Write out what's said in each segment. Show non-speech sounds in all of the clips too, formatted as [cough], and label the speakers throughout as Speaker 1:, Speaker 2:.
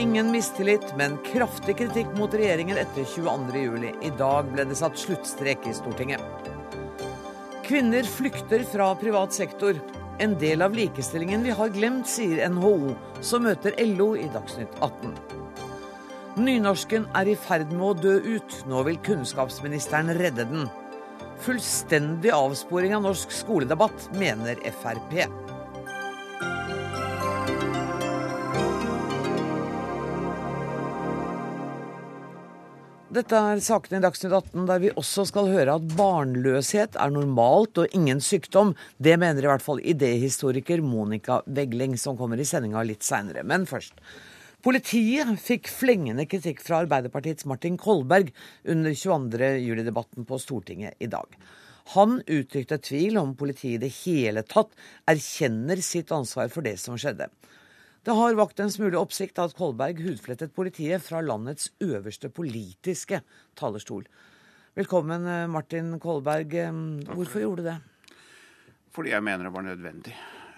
Speaker 1: Ingen mistillit, men kraftig kritikk mot regjeringen etter 22.07. I dag ble det satt sluttstrek i Stortinget. Kvinner flykter fra privat sektor. En del av likestillingen vi har glemt, sier NHO, som møter LO i Dagsnytt 18. Nynorsken er i ferd med å dø ut. Nå vil kunnskapsministeren redde den. Fullstendig avsporing av norsk skoledebatt, mener Frp. Dette er sakene i Dagsnytt 18, der vi også skal høre at barnløshet er normalt og ingen sykdom. Det mener i hvert fall idéhistoriker Monica Wegling, som kommer i sendinga litt seinere. Men først. Politiet fikk flengende kritikk fra Arbeiderpartiets Martin Kolberg under 22. juli-debatten på Stortinget i dag. Han uttrykte tvil om politiet i det hele tatt erkjenner sitt ansvar for det som skjedde. Det har vakt en smule oppsikt at Kolberg hudflettet politiet fra landets øverste politiske talerstol. Velkommen, eh, Martin Kolberg. Eh, hvorfor gjorde du det?
Speaker 2: Fordi jeg mener det var nødvendig.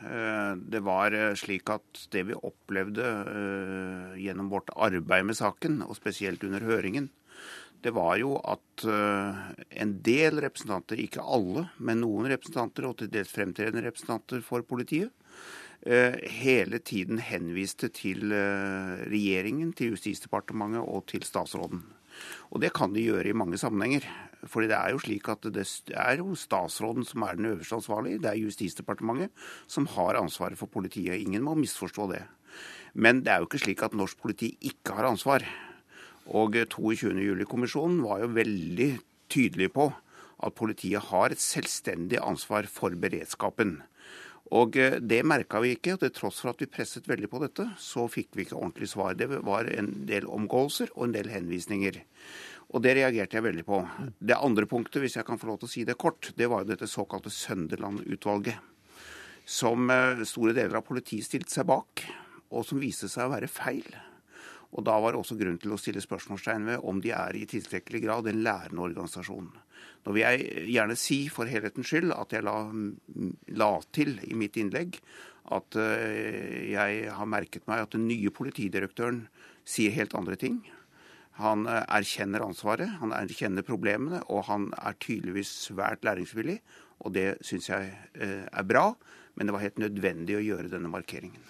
Speaker 2: Eh, det var slik at det vi opplevde gjennom vårt arbeid med saken, og spesielt under høringen, det var jo at en del representanter, ikke alle, men noen representanter, og til dels fremtredende representanter for politiet, hele tiden henviste til eh, regjeringen, til Justisdepartementet og til statsråden. Og det kan de gjøre i mange sammenhenger. Fordi det er jo slik at det er jo statsråden som er den øverste ansvarlige. Det er Justisdepartementet som har ansvaret for politiet. Ingen må misforstå det. Men det er jo ikke slik at norsk politi ikke har ansvar. Og 22.07-kommisjonen var jo veldig tydelig på at politiet har et selvstendig ansvar for beredskapen. Og eh, Det merka vi ikke. og Til tross for at vi presset veldig på dette, så fikk vi ikke ordentlig svar. Det var en del omgåelser og en del henvisninger. Og Det reagerte jeg veldig på. Det andre punktet, hvis jeg kan få lov til å si det kort, det var jo dette såkalte Sønderland-utvalget. Som eh, store deler av politiet stilte seg bak, og som viste seg å være feil. Og Da var det også grunn til å stille spørsmålstegn ved om de er i tilstrekkelig grad en lærende organisasjon. Nå vil jeg gjerne si for helhetens skyld at jeg la, la til i mitt innlegg at eh, jeg har merket meg at den nye politidirektøren sier helt andre ting. Han eh, erkjenner ansvaret, han erkjenner problemene, og han er tydeligvis svært læringsvillig. Og det syns jeg eh, er bra, men det var helt nødvendig å gjøre denne markeringen.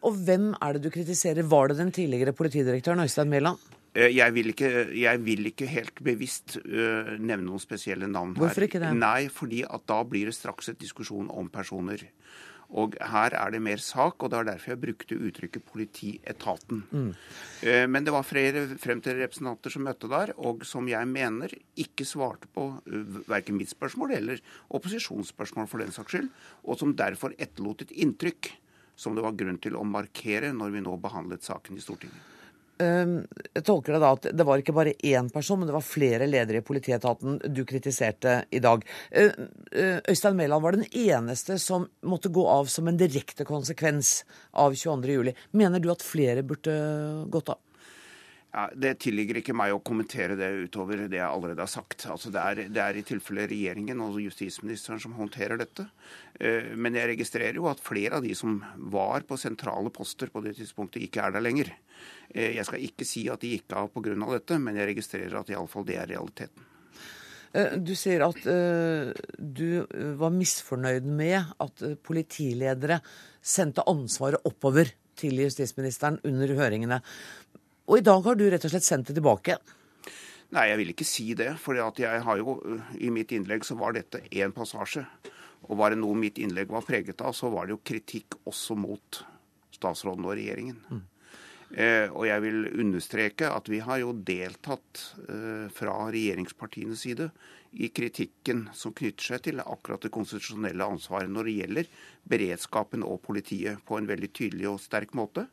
Speaker 1: Og hvem er det du kritiserer? Var det den tidligere politidirektøren Øystein Mæland?
Speaker 2: Eh, jeg vil, ikke, jeg vil ikke, helt bevisst uh, nevne noen spesielle navn
Speaker 1: her. Hvorfor ikke det?
Speaker 2: Nei, fordi at da blir det straks et diskusjon om personer. Og her er det mer sak, og det var derfor jeg brukte uttrykket politietaten. Mm. Uh, men det var flere fremtidige representanter som møtte der, og som jeg mener ikke svarte på uh, verken mitt spørsmål eller opposisjonsspørsmål for den saks skyld, og som derfor etterlot et inntrykk som det var grunn til å markere når vi nå behandlet saken i Stortinget.
Speaker 1: Ehm, jeg tolker det da at det var ikke bare én person, men det var flere ledere i politietaten du kritiserte i dag. Ehm, eh, Øystein Mæland var den eneste som måtte gå av som en direkte konsekvens av 22.07. Mener du at flere burde gått av?
Speaker 2: Ja, det tilligger ikke meg å kommentere det utover det jeg allerede har sagt. Altså det, er, det er i tilfelle regjeringen og justisministeren som håndterer dette. Eh, men jeg registrerer jo at flere av de som var på sentrale poster på det tidspunktet, ikke er der lenger. Eh, jeg skal ikke si at de gikk av pga. dette, men jeg registrerer at iallfall det er realiteten.
Speaker 1: Eh, du sier at du var misfornøyd med at politiledere sendte ansvaret oppover til justisministeren under høringene. Og i dag har du rett og slett sendt det tilbake?
Speaker 2: Nei, jeg vil ikke si det. For jeg har jo, i mitt innlegg så var dette én passasje. Og var det noe mitt innlegg var preget av, så var det jo kritikk også mot statsråden og regjeringen. Mm. Eh, og jeg vil understreke at vi har jo deltatt eh, fra regjeringspartienes side i kritikken som knytter seg til akkurat det konstitusjonelle ansvaret når det gjelder beredskapen og politiet, på en veldig tydelig og sterk måte.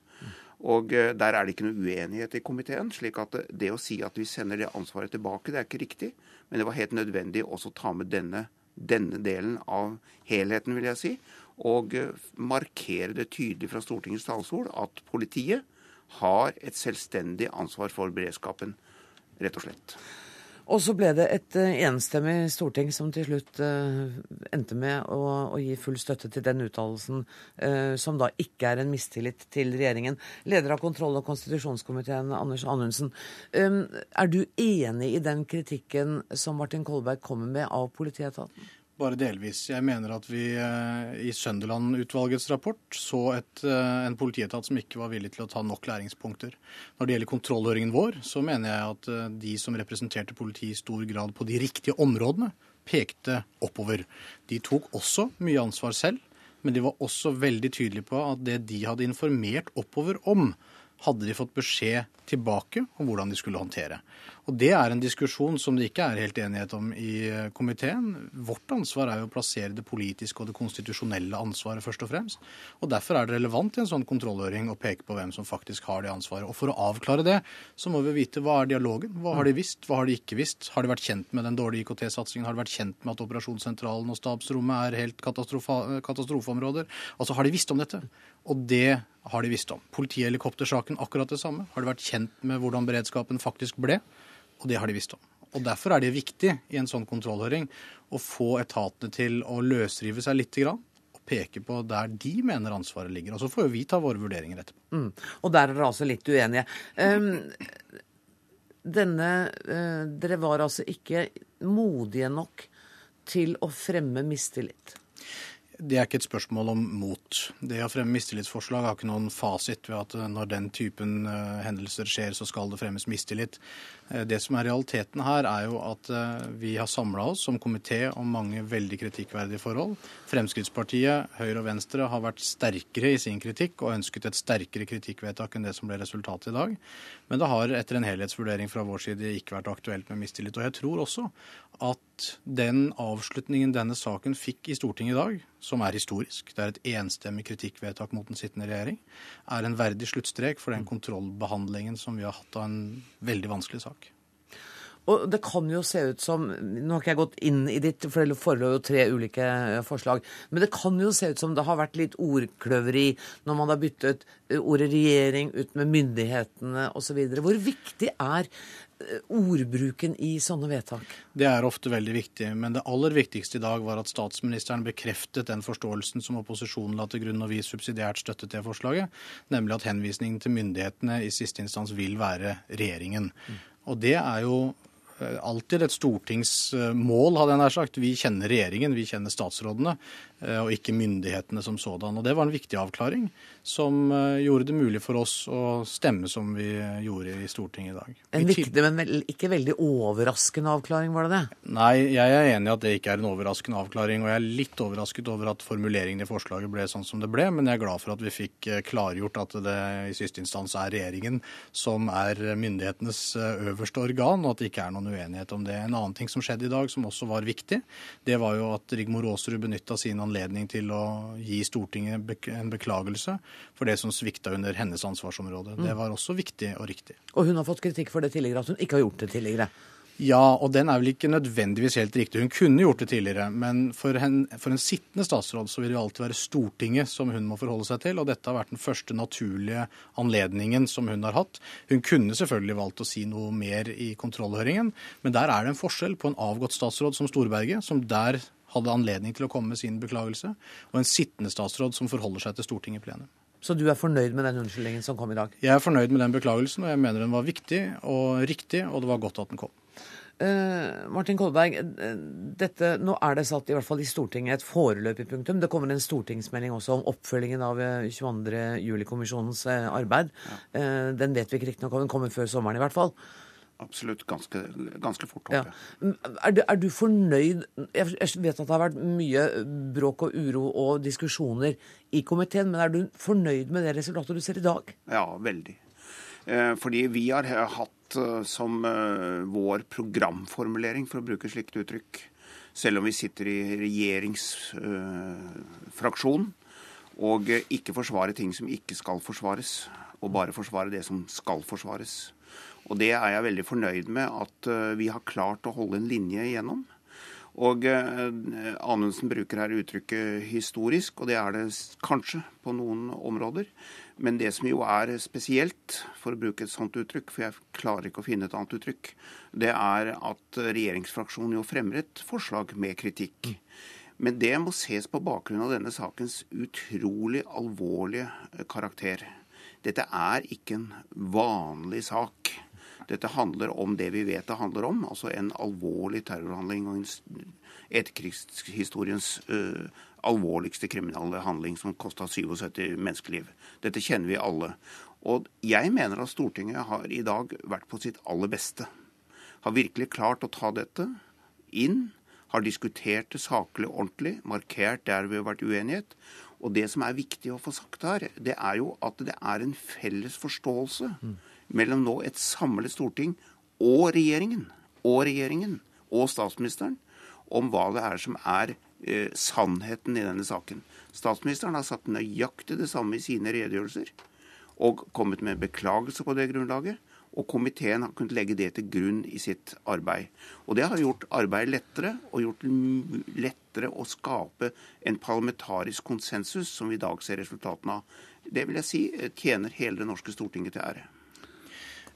Speaker 2: Og eh, Der er det ikke noe uenighet i komiteen. slik at det å si at vi sender det ansvaret tilbake, det er ikke riktig. Men det var helt nødvendig også å ta med denne, denne delen av helheten, vil jeg si. Og eh, markere det tydelig fra Stortingets talerstol at politiet har et selvstendig ansvar for beredskapen, rett og slett.
Speaker 1: Og så ble det et uh, enstemmig storting som til slutt uh, endte med å, gi full støtte til den uttalelsen, uh, som da ikke er en mistillit til regjeringen. Leder av kontroll- og konstitusjonskomiteen, Anders Anundsen. Er du enig i den kritikken som Martin Kolberg kommer med av politietaten?
Speaker 3: Bare delvis. Jeg mener at vi eh, i Sønderland-utvalgets rapport så et, eh, en politietat som ikke var villig til å ta nok læringspunkter. Når det gjelder kontrollhøringen vår, så mener jeg at eh, de som representerte politiet i stor grad på de riktige områdene, pekte oppover. De tok også mye ansvar selv, men de var også veldig tydelige på at det de hadde informert oppover om, hadde de fått beskjed tilbake om hvordan de skulle håndtere. Og Det er en diskusjon som det ikke er helt enighet om i eh, komiteen. Vårt ansvar er jo å plassere det politiske og det konstitusjonelle ansvaret først og fremst. Og Derfor er det relevant i en sånn kontrollhøring å peke på hvem som faktisk har det ansvaret. Og For å avklare det, så må vi vite hva er dialogen. Hva har de visst, hva har de ikke visst? Har de vært kjent med den dårlige IKT-satsingen? Har de vært kjent med at operasjonssentralen og stabsrommet er helt katastrofeområder? Altså, har de visst om dette? Og det har de visst om. Politihelikoptersaken akkurat det samme. Har de vært kjent med hvordan beredskapen faktisk ble? Og det har de visst om. Og Derfor er det viktig i en sånn kontrollhøring å få etatene til å løsrive seg litt og peke på der de mener ansvaret ligger. Og Så får jo vi ta våre vurderinger etterpå.
Speaker 1: Mm. Og der er dere altså litt uenige. Um, denne, uh, dere var altså ikke modige nok til å fremme mistillit?
Speaker 3: Det er ikke et spørsmål om mot. Det å fremme mistillitsforslag har ikke noen fasit ved at når den typen uh, hendelser skjer, så skal det fremmes mistillit. Eh, det som er realiteten her, er jo at eh, vi har samla oss som komité om mange veldig kritikkverdige forhold. Fremskrittspartiet, Høyre og Venstre har vært sterkere i sin kritikk og ønsket et sterkere kritikkvedtak enn det som ble resultatet i dag. Men det har etter en helhetsvurdering fra vår side ikke vært aktuelt med mistillit. Og jeg tror også at den avslutningen denne saken fikk i Stortinget i dag, som er historisk, det er et enstemmig kritikkvedtak mot den sittende regjering, er en verdig sluttstrek for den kontrollbehandlingen som vi har hatt av en veldig vanskelig sak.
Speaker 1: Og det kan jo se ut som Nå har ikke jeg gått inn i ditt, for det forelå jo tre ulike eh, forslag. Men det kan jo se ut som det har vært litt ordkløveri når man har byttet eh, ordet regjering ut med myndighetene osv. Hvor viktig er eh, ordbruken i sånne vedtak?
Speaker 3: Det er ofte veldig viktig. Men det aller viktigste i dag var at statsministeren bekreftet den forståelsen som opposisjonen la til grunn når vi subsidiært støttet det forslaget, nemlig at henvisningen til myndighetene i siste instans vil være regjeringen. Mm. Og det er jo alltid et stortingsmål, hadde jeg nær sagt. Vi kjenner regjeringen, vi kjenner statsrådene, eh, og ikke myndighetene som sådan. Og Det var en viktig avklaring som eh, gjorde det mulig for oss å stemme som vi gjorde i Stortinget i dag.
Speaker 1: En viktig, men ikke veldig overraskende avklaring, var det det?
Speaker 3: Nei, jeg er enig i at det ikke er en overraskende avklaring. Og jeg er litt overrasket over at formuleringen i forslaget ble sånn som det ble, men jeg er glad for at vi fikk klargjort at det i siste instans er regjeringen som er myndighetenes øverste organ, og at det ikke er noen uenighet om det. En annen ting som skjedde i dag, som også var viktig, det var jo at Rigmor Aasrud benytta sin anledning til å gi Stortinget en beklagelse for det som svikta under hennes ansvarsområde. Det mm. var også viktig og riktig.
Speaker 1: Og hun har fått kritikk for det tidligere, at hun ikke har gjort det tidligere?
Speaker 3: Ja, og den er vel ikke nødvendigvis helt riktig. Hun kunne gjort det tidligere, men for en, for en, sittende statsråd så vil det jo alltid være Stortinget som hun må forholde seg til, og dette har vært den første naturlige anledningen som hun har hatt. Hun kunne selvfølgelig valgt å si noe mer i kontrollhøringen, men der er det en forskjell på en avgått statsråd som Storberget, som der hadde anledning til å komme med sin beklagelse, og en sittende statsråd som forholder seg til Stortinget i plenum.
Speaker 1: Så du er fornøyd med den unnskyldningen som kom i dag?
Speaker 3: Jeg er fornøyd med den beklagelsen, og jeg mener den var viktig og riktig, og det var godt at den kom.
Speaker 1: Uh, Martin Kolberg, uh, dette, nå er det satt i hvert fall i Stortinget et foreløpig punktum. Det kommer en stortingsmelding også om oppfølgingen av uh, eh, 22. juli-kommisjonens arbeid. Ja. Den vet vi ikke riktignok om, den kommer før sommeren i hvert fall.
Speaker 2: Absolutt. Ganske, ganske fort, håper
Speaker 1: jeg. Ja. Er, er, du fornøyd Jeg vet at det har vært mye bråk og uro og diskusjoner i komiteen, men er du fornøyd med det resultatet du ser i dag?
Speaker 2: Ja, veldig. Fordi vi har hatt Eh, som eh, vår programformulering, for å bruke slikt uttrykk, selv om vi sitter i regjeringsfraksjonen, og ikke forsvare ting som ikke skal forsvares, og bare forsvare det som skal forsvares. Og det er jeg veldig fornøyd med at eh, vi har klart å holde en linje igjennom. Og eh, Anundsen bruker her uttrykket historisk, og det er det kanskje på noen områder. Men det som jo er spesielt, for å bruke et sånt uttrykk, for jeg klarer ikke å finne et annet uttrykk, det er at regjeringsfraksjonen jo fremmer et forslag med kritikk. Men det må ses på bakgrunn av denne sakens utrolig alvorlige karakter. Dette er ikke en vanlig sak. Dette handler om det vi vet det handler om, altså en alvorlig terrorhandling og etterkrigshistoriens uh, alvorligste kriminelle handling som kosta 77 menneskeliv. Dette kjenner vi alle. Og jeg mener at Stortinget har i dag vært på sitt aller beste. Har virkelig klart å ta dette inn, har diskutert det saklig og ordentlig, markert der vi har vært uenighet. Og det som er viktig å få sagt her, det er jo at det er en felles forståelse. Mm mellom nå et samlet storting og regjeringen, og regjeringen og statsministeren om hva det er som er eh, sannheten i denne saken. Statsministeren har sagt nøyaktig det samme i sine redegjørelser og kommet med en beklagelse på det grunnlaget. Og komiteen har kunnet legge det til grunn i sitt arbeid. Og det har gjort arbeidet lettere, og gjort det lettere å skape en parlamentarisk konsensus, som vi i dag ser resultatene av. Det vil jeg si tjener hele det norske Stortinget til ære.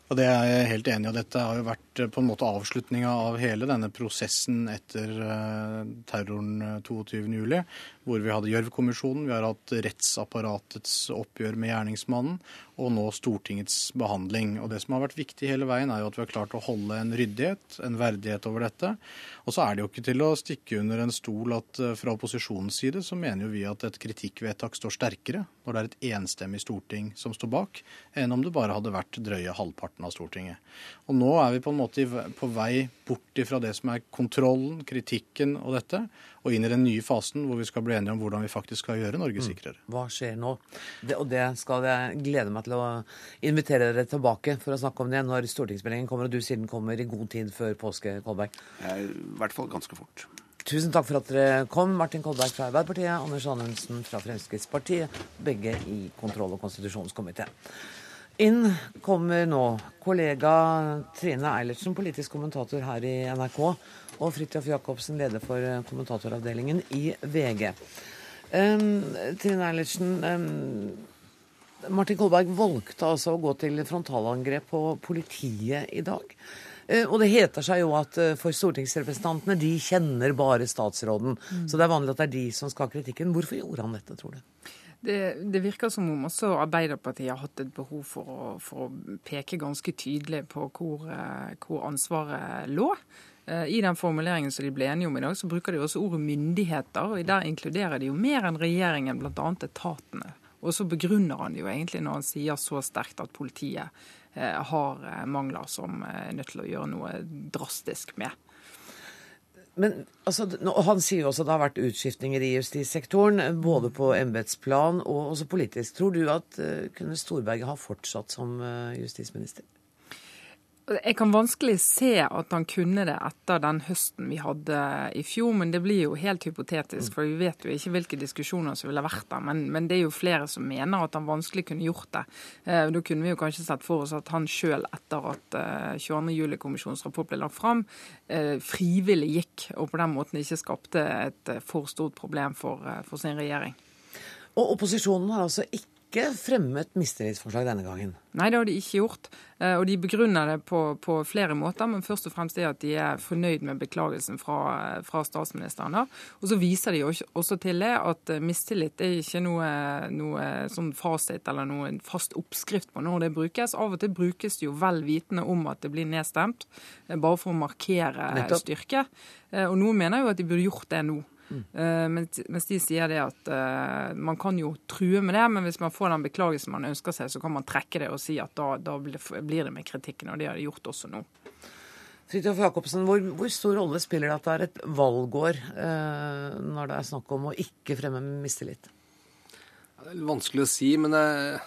Speaker 3: Og Det er jeg helt enig i. Dette har jo vært eh, på en måte avslutninga av hele denne prosessen etter uh, terroren 22.07. Eh, hvor vi hadde Gjørv-kommisjonen, vi har hatt rettsapparatets oppgjør med gjerningsmannen, og nå Stortingets behandling. Og Det som har vært viktig hele veien, er jo at vi har klart å holde en ryddighet, en verdighet over dette. Og så er det jo ikke til å stikke under en stol at fra opposisjonens side så mener jo vi at et kritikkvedtak står sterkere når det er et enstemmig storting som står bak, enn om det bare hadde vært drøye halvparten halvparten av Stortinget. Og nå er vi på en måte på vei bort ifra det som er kontrollen, kritikken og dette, og inn i den nye fasen hvor vi skal bli enige om hvordan vi faktisk skal gjøre Norge mm. sikrere.
Speaker 1: Hva skjer nå? Det, og det skal jeg glede meg til å invitere dere tilbake for å snakke om det når stortingsmeldingen kommer, og du sier den kommer i god tid før påske, Kolberg.
Speaker 2: I hvert fall ganske fort.
Speaker 1: Tusen takk for at dere kom. Martin Kolberg fra Arbeiderpartiet, Anders Anundsen fra Fremskrittspartiet, begge i kontroll- og konstitusjonskomiteen. Inn kommer nå kollega Trine Eilertsen, politisk kommentator her i NRK, og Fridtjof Jacobsen, leder for kommentatoravdelingen i VG. Um, Trine Eilertsen, um, Martin Kolberg valgte altså å gå til frontalangrep på politiet i dag. Uh, og det heter seg jo at uh, for stortingsrepresentantene, de kjenner bare statsråden. Mm. Så det er vanlig at det er de som skal ha kritikken. Hvorfor gjorde han dette, tror du?
Speaker 4: Det, det, virker som om også Arbeiderpartiet har hatt et behov for å, for å peke ganske tydelig på hvor, eh, hvor, ansvaret lå. Eh, I den formuleringen som de ble enige om i dag, så bruker de også ordet myndigheter. og Der inkluderer de jo mer enn regjeringen, bl.a. etatene. Og så begrunner han jo egentlig når han sier så sterkt at politiet eh, har mangler som er nødt til å gjøre noe drastisk med.
Speaker 1: Men altså, Han sier jo også at det har vært utskiftninger i justissektoren, både på embetsplan og også politisk. Tror du at kunne Storberget ha fortsatt som justisminister?
Speaker 4: Jeg kan vanskelig se at han kunne det etter den høsten vi hadde i fjor, men det blir jo helt hypotetisk, for vi vet jo ikke hvilke diskusjoner som ville vært der. Men, men det er jo flere som mener at han vanskelig kunne gjort det. Eh, da kunne vi jo kanskje sett for oss at han sjøl, etter at eh, 22.07-kommisjonens rapport ble lagt fram, eh, frivillig gikk, og på den måten ikke skapte et eh, for stort problem for, eh, for sin regjering.
Speaker 1: Og opposisjonen har altså ikke ikke fremmet mistillitsforslag denne gangen.
Speaker 4: Nei, det har de ikke gjort. Eh, og de begrunner det på, på flere måter, men først og fremst det at de er fornøyd med beklagelsen fra, fra statsministeren. Da. Og så viser de også til det at eh, mistillit er ikke noe, noe sånn fasit eller noe fast oppskrift på når det brukes. Av og til brukes det jo vel vitende om at det blir nedstemt, eh, bare for å markere styrke. Og noen mener jo at de burde gjort det nå. Mm. Mens de sier det at uh, man kan jo true med det, men hvis man får den beklagelsen man ønsker seg, så kan man trekke det og si at da, da blir det med kritikken. Og det har de gjort også nå.
Speaker 1: Fridtjof Jacobsen, hvor, hvor, stor rolle spiller det at det er et valgår uh, når det er snakk om å ikke fremme mistillit?
Speaker 5: Det er vanskelig å si, men det er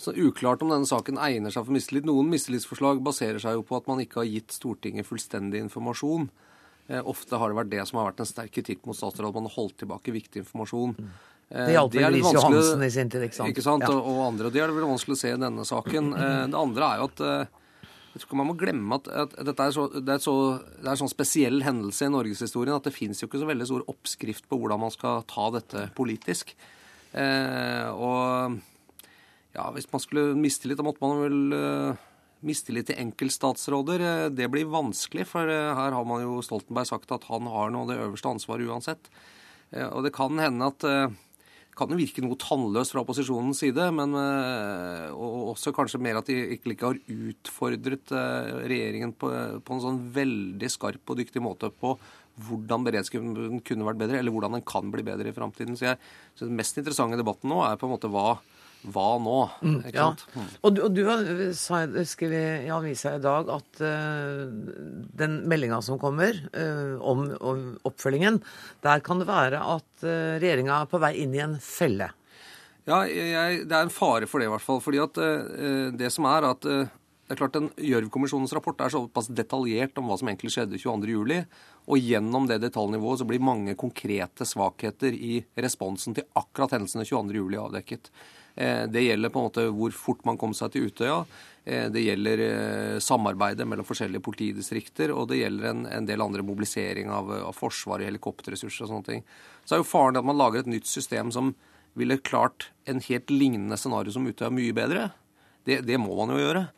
Speaker 5: så uklart om denne saken egner seg for mistillit. Noen mistillitsforslag baserer seg jo på at man ikke har gitt Stortinget fullstendig informasjon. Eh, ofte har det vært det som har vært en sterk kritikk mot statsråd, at man har holdt tilbake viktig informasjon. Mm.
Speaker 1: Eh, det hjalp vel Lise Johansen i sin tid, ikke sant?
Speaker 5: Ikke sant? Ja. Og, andre. Og det er det vel vanskelig å se i denne saken. [clears throat] Eh, det andre er jo at jeg tror ikke man må glemme at, at dette er, så, det, er så, det er en sånn spesiell hendelse i norgeshistorien at det fins jo ikke så veldig stor oppskrift på hvordan man skal ta dette politisk. Eh, og ja, hvis man skulle mistillit, da måtte man vel uh, mistillit til enkeltstatsråder. Uh, det blir vanskelig, for uh, her har man jo Stoltenberg sagt at han har noe av det øverste ansvaret uansett. og det kan hende at det kan jo virke noe tannløst fra opposisjonens side, men og også kanskje mer at de ikke har utfordret regjeringen på, på en sånn veldig skarp og dyktig måte på hvordan beredskapen kunne vært bedre, eller hvordan den kan bli bedre i framtiden. Så jeg synes Den mest interessante debatten nå er på en måte hva hva nå?
Speaker 1: Mm, ja. Mm. Og, du, og du har skrev i avisa i dag at uh, den meldinga som kommer uh, om, om, oppfølgingen, der kan det være at uh, regjeringa er på vei inn i en felle.
Speaker 5: Ja, jeg, det er en fare for det i hvert fall. fordi at uh, det som er at uh, det er klart den Gjørv-kommisjonens rapport er såpass detaljert om hva som egentlig skjedde 22.07. Og gjennom det detaljnivået så blir mange konkrete svakheter i responsen til akkurat hendelsene 22.07. avdekket. Eh, det gjelder på en måte hvor fort man kom seg til Utøya. Eh, det gjelder eh, samarbeidet mellom forskjellige politidistrikter, og det gjelder en, en del andre mobilisering av, av Forsvaret, helikopterressurser og sånne ting. Så er jo faren at man lager et nytt system som ville klart en helt lignende scenario som Utøya mye bedre. Det, det må man jo gjøre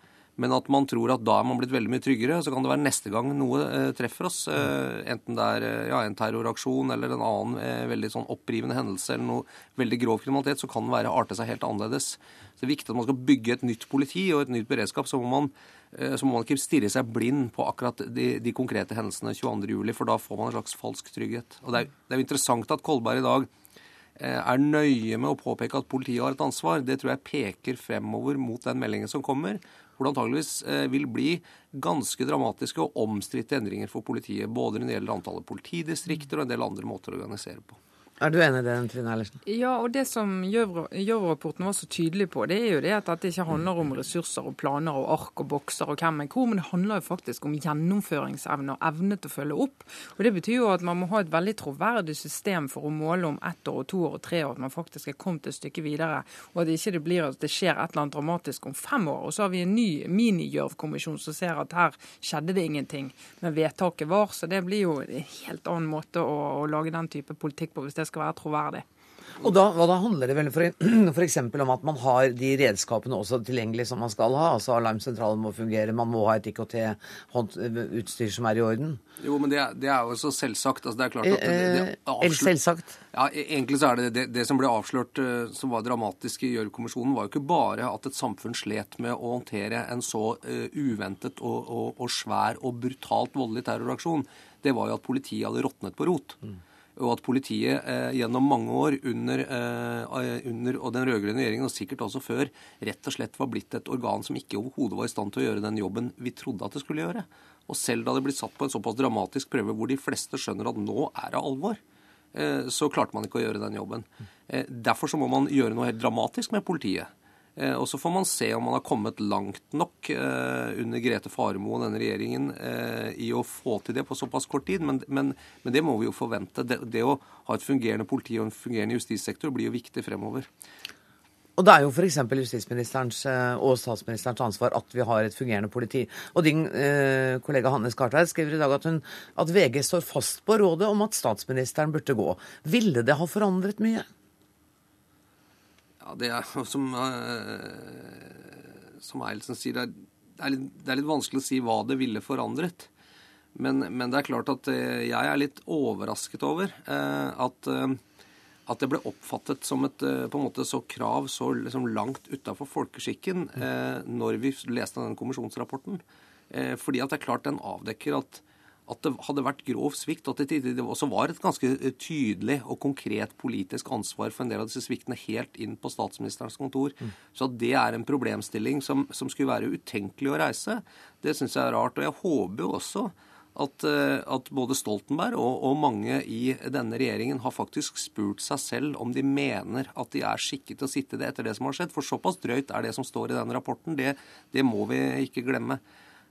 Speaker 5: men at man tror at da er man blitt veldig mye tryggere. Så kan det være neste gang noe eh, treffer oss, eh, enten det er eh, ja, en terroraksjon eller en annen eh, veldig sånn opprivende hendelse eller noe veldig grov kriminalitet, så kan det være arte seg helt annerledes. Så det er viktig at man skal bygge et nytt politi og et nytt beredskap. så må man eh, så må man ikke stirre seg blind på akkurat de, de konkrete hendelsene 22.07, for da får man en slags falsk trygghet. Og Det er, det er interessant at Kolberg i dag er nøye med å påpeke at politiet har et ansvar. Det tror jeg peker fremover mot den meldingen som kommer hvor det antageligvis eh, vil bli ganske dramatiske og omstridte endringer for politiet. Både når det gjelder antallet politidistrikter og en del andre måter å organisere på.
Speaker 1: Er du enig i det, Trine Eilertsen?
Speaker 4: Ja, og det som Gjørv-rapporten var så tydelig på, det er jo det at dette ikke handler om ressurser og planer og ark og bokser og hvem er hvor, men det handler jo faktisk om gjennomføringsevne og evne til å følge opp. Og Det betyr jo at man må ha et veldig troverdig system for å måle om ett år og to år og tre år at man faktisk er kommet et stykke videre, og at det ikke blir at det skjer et eller annet dramatisk om fem år. Og så har vi en ny mini-Gjørv-kommisjon som ser at her skjedde det ingenting, men vedtaket var. Så det blir jo en helt annen måte å, å lage den type politikk på hvis det skal være troverdig.
Speaker 1: Og da, da, handler det vel f.eks. [clears throat] om at man har de redskapene også tilgjengelig som man skal ha. altså Alarmsentralen må fungere, man må ha et IKT-utstyr som er i orden.
Speaker 5: Jo, men det, det er jo så selvsagt. altså det er klart at det,
Speaker 1: det eh, avslørt... Selvsagt?
Speaker 5: Ja, e- egentlig så er det det, det som ble avslørt eh, som var dramatisk i Gjørv-kommisjonen, var jo ikke bare at et samfunn slet med å håndtere en så uh, uventet og, og, og, svær og brutalt voldelig terroraksjon. Det var jo at politiet hadde råtnet på rot. Mm og at politiet eh, gjennom mange år under, eh, under den rød-grønne regjeringen, og sikkert også før, rett og slett var blitt et organ som ikke overhodet var i stand til å gjøre den jobben vi trodde at det skulle gjøre. Og selv da det ble satt på en såpass dramatisk prøve hvor de fleste skjønner at nå er det alvor, eh, så klarte man ikke å gjøre den jobben. Eh, derfor så må man gjøre noe helt dramatisk med politiet. Eh, og så får man se om man har kommet langt nok eh, under Grete Faremo og denne regjeringen eh, i å få til det på såpass kort tid, men, men, men det må vi jo forvente. Det, det, å ha et fungerende politi og en fungerende justissektor blir jo viktig fremover.
Speaker 1: Og det er jo f.eks. justisministerens og statsministerens ansvar at vi har et fungerende politi. Og din eh, kollega Hanne Skartveit skriver i dag at, hun, at VG står fast på rådet om at statsministeren burde gå. Ville det ha forandret mye?
Speaker 5: Ja, det er som, uh, som Eilsen sier, det er, litt, det er, litt, vanskelig å si hva det ville forandret. Men, men det er klart at uh, jeg er litt overrasket over uh, at, at, det ble oppfattet som et på en måte så krav så liksom, langt utafor folkeskikken når vi leste den kommisjonsrapporten. fordi at det er klart den avdekker at at det hadde vært grov svikt, og at det også var et ganske eh, tydelig og konkret politisk ansvar for en del av disse sviktene helt inn på statsministerens kontor. Mm. Så at det er en problemstilling som, som skulle være utenkelig å reise, det syns jeg er rart. Og jeg håper jo også at, eh, at både Stoltenberg og, og, mange i denne regjeringen har faktisk spurt seg selv om de mener at de er skikket til å sitte det etter det som har skjedd. For såpass drøyt er det som står i den rapporten. Det, det må vi ikke glemme.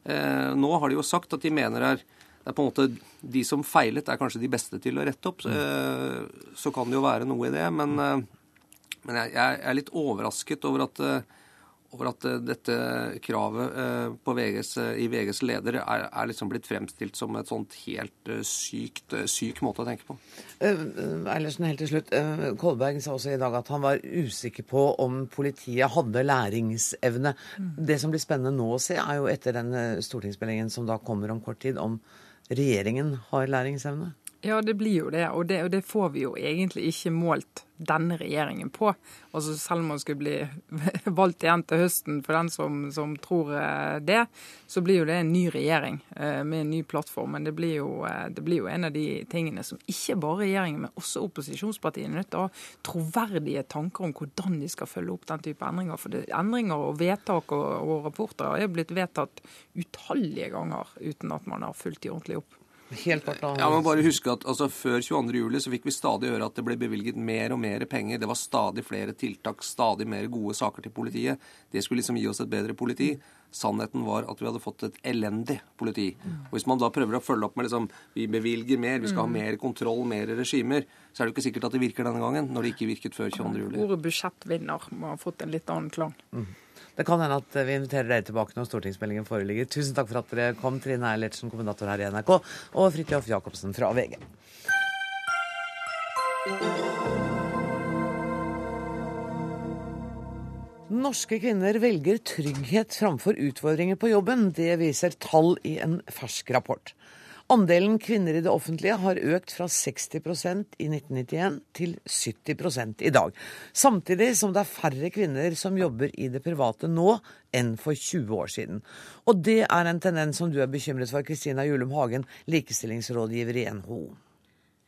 Speaker 5: Eh, nå har de jo sagt at de mener er det er på en måte De som feilet, er kanskje de beste til å rette opp. Så, mm. så kan det jo være noe i det. Men, eh, men jeg, jeg, er litt overrasket over at, eh, over at dette kravet VGs, i VGs leder er, er, liksom blitt fremstilt som et sånt helt sykt, syk måte å tenke på.
Speaker 1: Eilertsen, helt til slutt. Kolberg sa også i dag at han var usikker på om politiet hadde læringsevne. Mm. Det som blir spennende nå å se, er jo etter den stortingsmeldingen som da kommer om kort tid, om regjeringen har læringsevne.
Speaker 4: Ja, det blir jo det. Og, det. og det får vi jo egentlig ikke målt denne regjeringen på. Altså Selv om man skulle bli [laughs] valgt igjen til høsten for den som, som, tror eh, det, så blir jo det en ny regjering eh, med en ny plattform. Men det blir, jo, eh, det blir jo en av de tingene som ikke bare regjeringen, men også opposisjonspartiene er nødt til å ha troverdige tanker om hvordan de skal følge opp den type endringer. For det, endringer og vedtak og, og rapporter er blitt vedtatt utallige ganger uten at man har fulgt de ordentlig opp.
Speaker 1: Helt kort,
Speaker 5: da. Ja, men bare huske at altså, Før 22.07 så fikk vi stadig høre at det ble bevilget mer og mer penger. Det var stadig flere tiltak, stadig mer gode saker til politiet. Det skulle liksom gi oss et bedre politi. Sannheten var at vi hadde fått et elendig politi. Og Hvis man da prøver å følge opp med liksom, vi bevilger mer, vi skal ha mer kontroll, mer regimer, så er det jo ikke sikkert at det virker denne gangen, når det ikke virket før 22.07.
Speaker 4: Ordet budsjettvinner må ha fått en litt annen klang. Mm.
Speaker 1: Det kan hende at vi inviterer dere tilbake når stortingsmeldingen foreligger. Tusen takk for at dere kom, Trine Eilertsen, kommentator her i NRK, og Fridtjof Jacobsen fra VG. Norske kvinner velger trygghet framfor utfordringer på jobben. Det viser tall i en fersk rapport. Andelen kvinner i det offentlige har økt fra 60% i 1991 til 70 i dag. Samtidig som det er færre kvinner som jobber i det private nå enn for 20 år siden. Og det er en tendens som du er bekymret for, Kristina Julum Hagen, likestillingsrådgiver i NHO.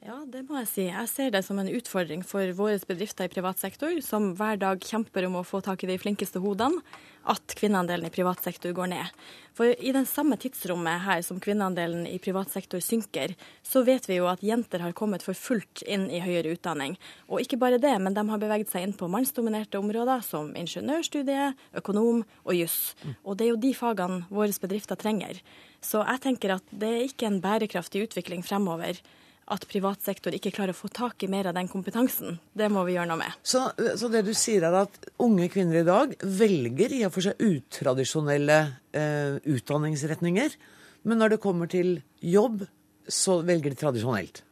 Speaker 6: Ja, det må jeg si. Jeg ser det som en utfordring for våre bedrifter i privat sektor, som hver dag kjemper om å få tak i de flinkeste hodene, at kvinneandelen i privat sektor går ned. For i den samme tidsrommet her som kvinneandelen i privat sektor synker, så vet vi jo at jenter har kommet for fullt inn i høyere utdanning. Og ikke bare det, men de har beveget seg inn på mannsdominerte områder som ingeniørstudiet, økonom og juss. Og det er jo de fagene våre bedrifter trenger. Så jeg tenker at det er ikke en bærekraftig utvikling fremover at privat sektor ikke klarer å få tak i mer av den kompetansen. Det må vi gjøre noe med.
Speaker 1: Så, så det du sier er at unge kvinner i dag velger i og for seg utradisjonelle eh, utdanningsretninger, men når det kommer til jobb, så velger de tradisjonelt?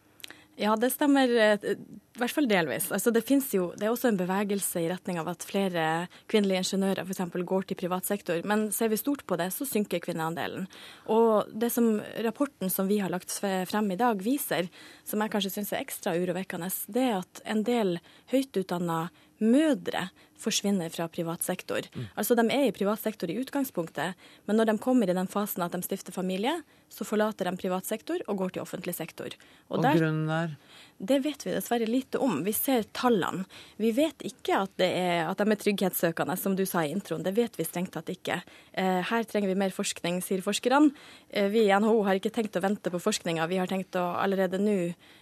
Speaker 6: Ja, det stemmer eh, i hvert fall delvis. Altså, det, jo, det er også en bevegelse i retning av at flere kvinnelige ingeniører f.eks. går til privat sektor. Men ser vi stort på det, så synker kvinneandelen. Og det som rapporten som vi har lagt frem i dag viser, som jeg kanskje syns er ekstra urovekkende, det er at en del høyt utdanna mødre forsvinner fra privat sektor. Mm. Altså De er i privat sektor i utgangspunktet, men når de kommer i den fasen at de stifter familie, så forlater de privat sektor og går til offentlig sektor.
Speaker 1: Og, og der, grunnen er?
Speaker 6: Det vet vi dessverre lite om. Vi ser tallene. Vi vet ikke at, er, at, de er trygghetssøkende, som du sa i introen. Det vet vi strengt tatt ikke. Eh, her trenger vi mer forskning, sier forskerne. Eh, vi i NHO har ikke tenkt å vente på forskninga. Vi har tenkt å allerede nå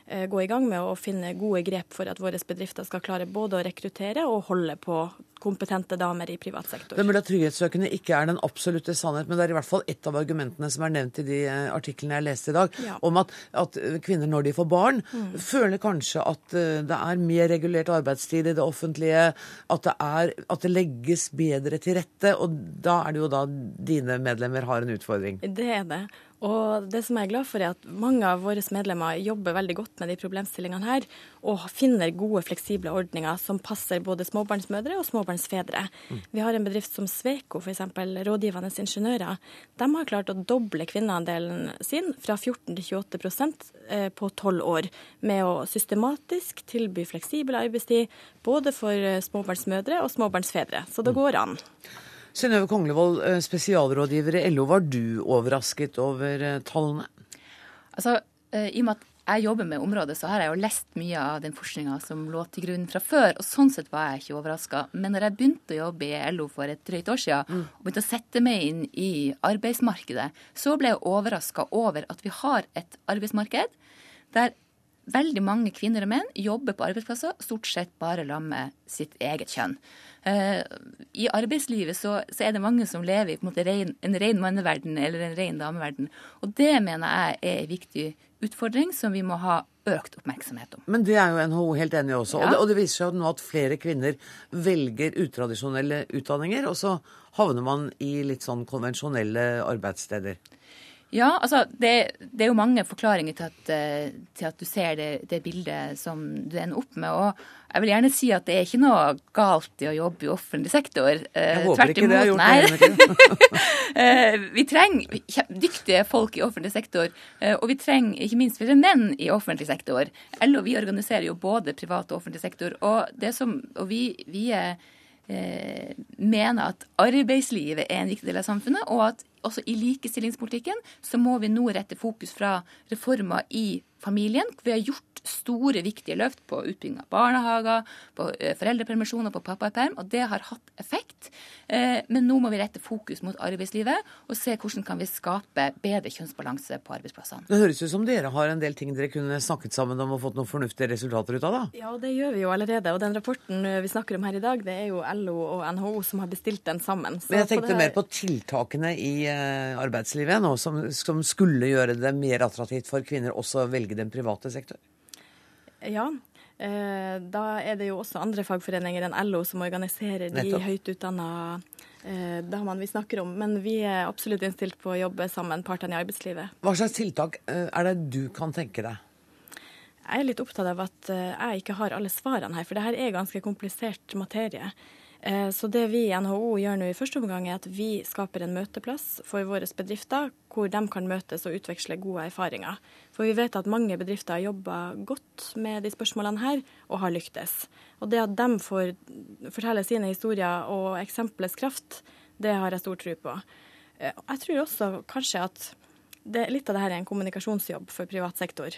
Speaker 6: gå i gang med å finne gode grep for at våre bedrifter skal klare både å rekruttere og holde på kompetente damer i privat sektor.
Speaker 1: Det mulig at trygghetssøkende ikke er den absolutte sannhet, men det er i hvert fall ett av argumentene som er nevnt i de eh, artiklene jeg leste i dag, ja. om at, at, kvinner når de får barn, mm. føler kanskje at eh, det er mer regulert arbeidstid i det offentlige, at det, er, at det legges bedre til rette. Og da er det jo da dine medlemmer har en utfordring.
Speaker 6: Det er det. Og det som jeg er glad for, er at mange av våre medlemmer jobber veldig godt med de problemstillingene her, og finner gode, fleksible ordninger som passer både småbarnsmødre og småbarnsfedre. Mm. Vi har en bedrift som Sveko, f.eks. rådgivende ingeniører. De har klart å doble kvinneandelen sin fra 14 til 28 eh, på tolv år, med å systematisk tilby fleksibel arbeidstid både for eh, småbarnsmødre og småbarnsfedre. Så det mm. går an.
Speaker 1: Synnøve Konglevold, eh, spesialrådgiver i LO. Var du overrasket over eh, tallene?
Speaker 7: Altså, eh, I og med at jeg jobber med området, så har jeg jo lest mye av den forskninga som lå til grunn fra før. og Sånn sett var jeg ikke overraska. Men når jeg begynte å jobbe i LO for et drøyt år siden, mm. og begynte å sette meg inn i arbeidsmarkedet, så ble jeg overraska over at vi har et arbeidsmarked der veldig mange kvinner og menn jobber på arbeidsplasser stort sett bare sammen med sitt eget kjønn. Uh, I arbeidslivet så, så, er det mange som lever i en, måte, rein, en ren manneverden eller en ren dameverden. Og det mener jeg er en viktig utfordring som vi må ha økt oppmerksomhet om.
Speaker 1: Men det er jo NHO helt enig i også.
Speaker 7: Ja.
Speaker 1: Og, det, og det viser seg jo nå at flere kvinner velger utradisjonelle utdanninger, og så havner man i litt sånn konvensjonelle arbeidssteder.
Speaker 7: Ja, altså det, det, er jo mange forklaringer til at, eh, til at du ser det, det, bildet som du ender opp med. Og jeg vil gjerne si at det er ikke noe galt i å jobbe i offentlig sektor.
Speaker 1: Eh, jeg håper ikke det har gjort
Speaker 7: det. [laughs] vi trenger dyktige folk i offentlig sektor, eh, og vi trenger ikke minst flere menn i offentlig sektor. LO vi organiserer jo både privat og offentlig sektor, og, som, og vi, vi er Eh, mener at arbeidslivet er en viktig del av samfunnet, og at også i likestillingspolitikken så må vi nå rette fokus fra reformer i familien. Vi har gjort store, viktige løft på utbygging av barnehager, på eh, foreldrepermisjoner, på pappaperm, og det har hatt effekt. Eh, men nå må vi rette fokus mot arbeidslivet og se hvordan kan vi skape bedre kjønnsbalanse på arbeidsplassene.
Speaker 1: Det høres ut som dere har en del ting dere kunne snakket sammen om og fått noen fornuftige resultater ut av, da?
Speaker 6: Ja, det gjør vi jo allerede. Og den rapporten vi snakker om her i dag, det er jo LO og NHO som har bestilt den sammen.
Speaker 1: Så Men jeg tenkte her... mer på tiltakene i eh, arbeidslivet nå, som, som skulle gjøre det mer attraktivt for kvinner også å velge den private sektor.
Speaker 6: Ja. Eh, da er det jo også andre fagforeninger enn LO som organiserer de Nettopp. høyt utdanna eh, damene vi snakker om. Men vi er absolutt innstilt på å jobbe sammen, partene i arbeidslivet.
Speaker 1: Hva slags tiltak eh, er det du kan tenke deg?
Speaker 6: Jeg er litt opptatt av at jeg ikke har alle svarene her, for det her er ganske komplisert materie. Eh, så det vi i NHO gjør nå i første omgang, er at vi skaper en møteplass for våre bedrifter, hvor de kan møtes og utveksle gode erfaringer. For vi vet at mange bedrifter har jobba godt med de spørsmålene her, og har lyktes. Og det at de får fortelle sine historier og eksempelets kraft, det har jeg stor tro på. Eh, jeg tror også kanskje at det, litt av dette er en kommunikasjonsjobb for privat sektor.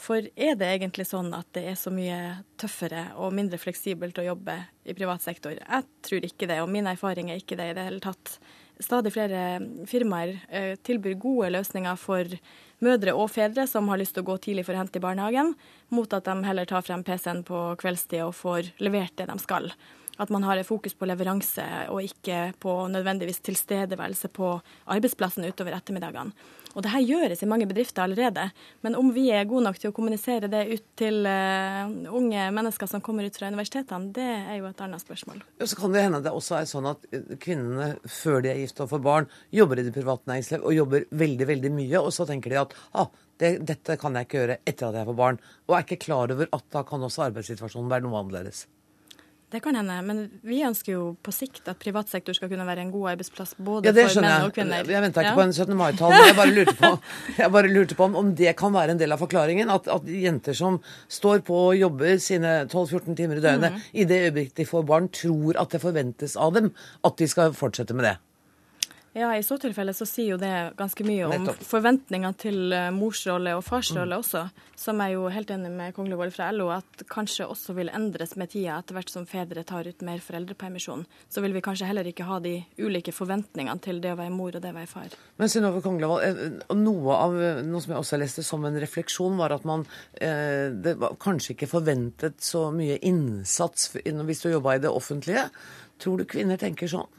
Speaker 6: For er det egentlig sånn at det er så mye tøffere og mindre fleksibelt å jobbe i privat sektor? Jeg tror ikke det, og min erfaring er ikke det i det hele tatt. Stadig flere firmaer eh, tilbyr gode løsninger for mødre og fedre som har lyst til å gå tidlig for å hente i barnehagen, mot at de heller tar frem PC-en på kveldstid og får levert det de skal. At man har fokus på leveranse og ikke på nødvendigvis tilstedeværelse på arbeidsplassen utover ettermiddagene. Og det her gjøres i mange bedrifter allerede. Men om vi er gode nok til å kommunisere det ut til uh, unge mennesker som kommer ut fra universitetene, det er jo et annet spørsmål.
Speaker 1: Ja, så kan det hende det også er sånn at eh, kvinnene før de er gift og får barn, jobber i det private næringsliv og jobber veldig, veldig mye. Og så tenker de at ah, det, dette kan jeg ikke gjøre etter at jeg får barn. Og er ikke klar over at da kan også arbeidssituasjonen være noe annerledes.
Speaker 6: Det kan hende, men vi ønsker jo på sikt at privat sektor skal kunne være en god arbeidsplass både ja, for menn og kvinner.
Speaker 1: Jeg venta ikke ja. på en 17. mai-tall, jeg bare lurte på, [laughs] bare lurte på om, om, det kan være en del av forklaringen. At, at jenter som står på og jobber sine 12-14 timer i døgnet, mm. i det øyeblikket de får barn, tror at det forventes av dem at de skal fortsette med det.
Speaker 6: Ja, I så tilfelle så sier jo det ganske mye om Nettopp. forventninger til uh, morsrolle og farsrolle mm. også, som jeg jo helt enig med Konglevold fra LO at kanskje også vil endres med tida etter hvert som fedre tar ut mer foreldrepermisjon. Så vil vi kanskje heller ikke ha de ulike forventningene til det å være mor og det å være far.
Speaker 1: Men Synnøve Konglevold, eh, noe av noe som jeg også leste som en refleksjon, var at man eh, det var kanskje ikke forventet så mye innsats hvis du jobba i det offentlige. Tror du kvinner tenker sånn?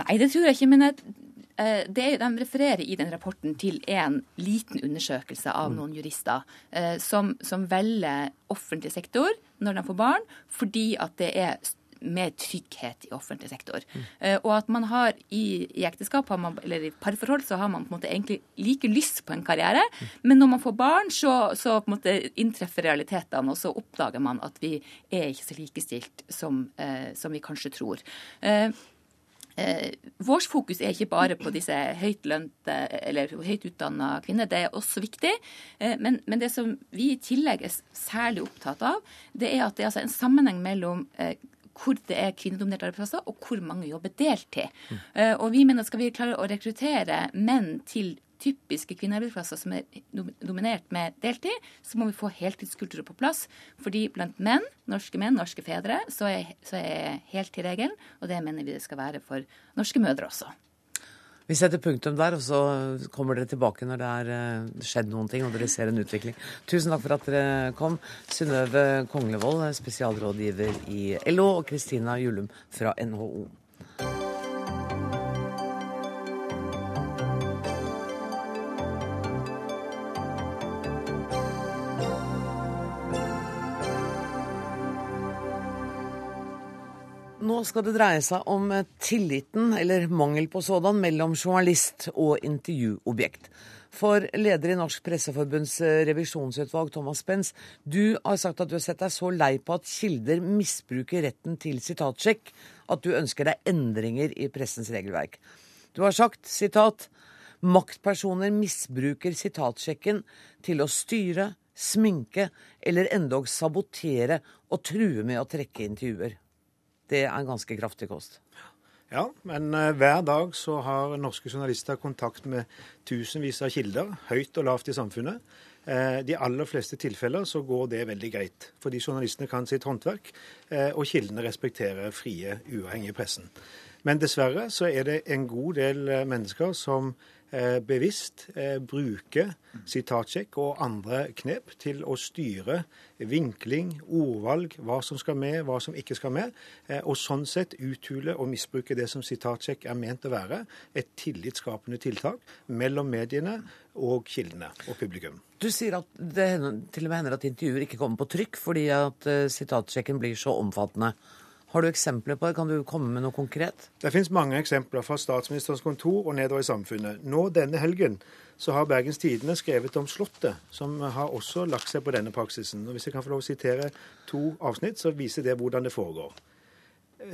Speaker 7: Nei, det tror jeg ikke. Men jeg, eh, det, de refererer i den rapporten til en liten undersøkelse av mm. noen jurister eh, som, som, velger offentlig sektor når de får barn, fordi at det er mer trygghet i offentlig sektor. Mm. Uh, og at man har i, i ekteskap man, eller i parforhold så har man på en måte egentlig like lyst på en karriere, mm. men når man får barn, så, så på en måte inntreffer realitetene, og så oppdager man at vi er ikke så likestilt som, som vi kanskje tror. Uh, Eh, vårt fokus er ikke bare på disse høytlønte eller høyt utdanna kvinner, det er også viktig. Eh, men, men, det som vi i tillegg er særlig opptatt av, det er at det er altså en sammenheng mellom eh, hvor det er kvinnedominerte arbeidsplasser, og hvor mange jobber deltid. Mm. Og vi mener at skal vi klare å rekruttere menn til typiske kvinnearbeidsplasser som er dominert med deltid, så må vi få heltidskulturer på plass. Fordi blant menn, norske menn, norske fedre, så er, så er heltid regelen. Og det mener vi det skal være for norske mødre også.
Speaker 1: Vi setter punktum der, og så kommer dere tilbake når det er eh, skjedd noen ting og dere ser en utvikling. Tusen takk for at dere kom. Synnøve Konglevold, spesialrådgiver i LO, og Kristina Julum fra NHO. Nå skal det dreie seg om eh, tilliten, eller mangel på sådan, mellom journalist og intervjuobjekt. For leder i Norsk Presseforbunds eh, revisjonsutvalg, Thomas Spens, du har sagt at du har sett deg så lei på at kilder misbruker retten til sitatsjekk, at du ønsker deg endringer i pressens regelverk. Du har sagt, sitat, maktpersoner misbruker sitatsjekken til å styre, sminke eller endog sabotere og true med å trekke intervjuer. Det er en ganske kraftig kost.
Speaker 8: Ja, men uh, hver dag så har norske journalister kontakt med tusenvis av kilder, høyt og lavt i samfunnet. Uh, de aller fleste tilfeller så går det veldig greit, fordi journalistene kan sitt håndverk, uh, og kildene respekterer frie, uavhengige pressen. Men dessverre så er det en god del mennesker som Eh, bevisst bruker bruke sitatsjekk og andre knep til å styre vinkling, ordvalg, hva som skal med, hva som ikke skal med, eh, og sånn sett uthule og misbruke det som sitatsjekk er ment å være, et tillitsskapende tiltak mellom mediene og kildene og publikum.
Speaker 1: Du sier at det til og med hender at intervjuer ikke kommer på trykk fordi at sitatsjekken blir så omfattende. Har du eksempler på det? Kan du komme med noe konkret?
Speaker 8: Det finnes mange eksempler fra statsministerens kontor og nedover i samfunnet. Nå denne helgen så har Bergens Tidende skrevet om Slottet, som har også lagt seg på denne praksisen. Og Hvis jeg kan få lov å sitere to avsnitt, så viser det hvordan det foregår.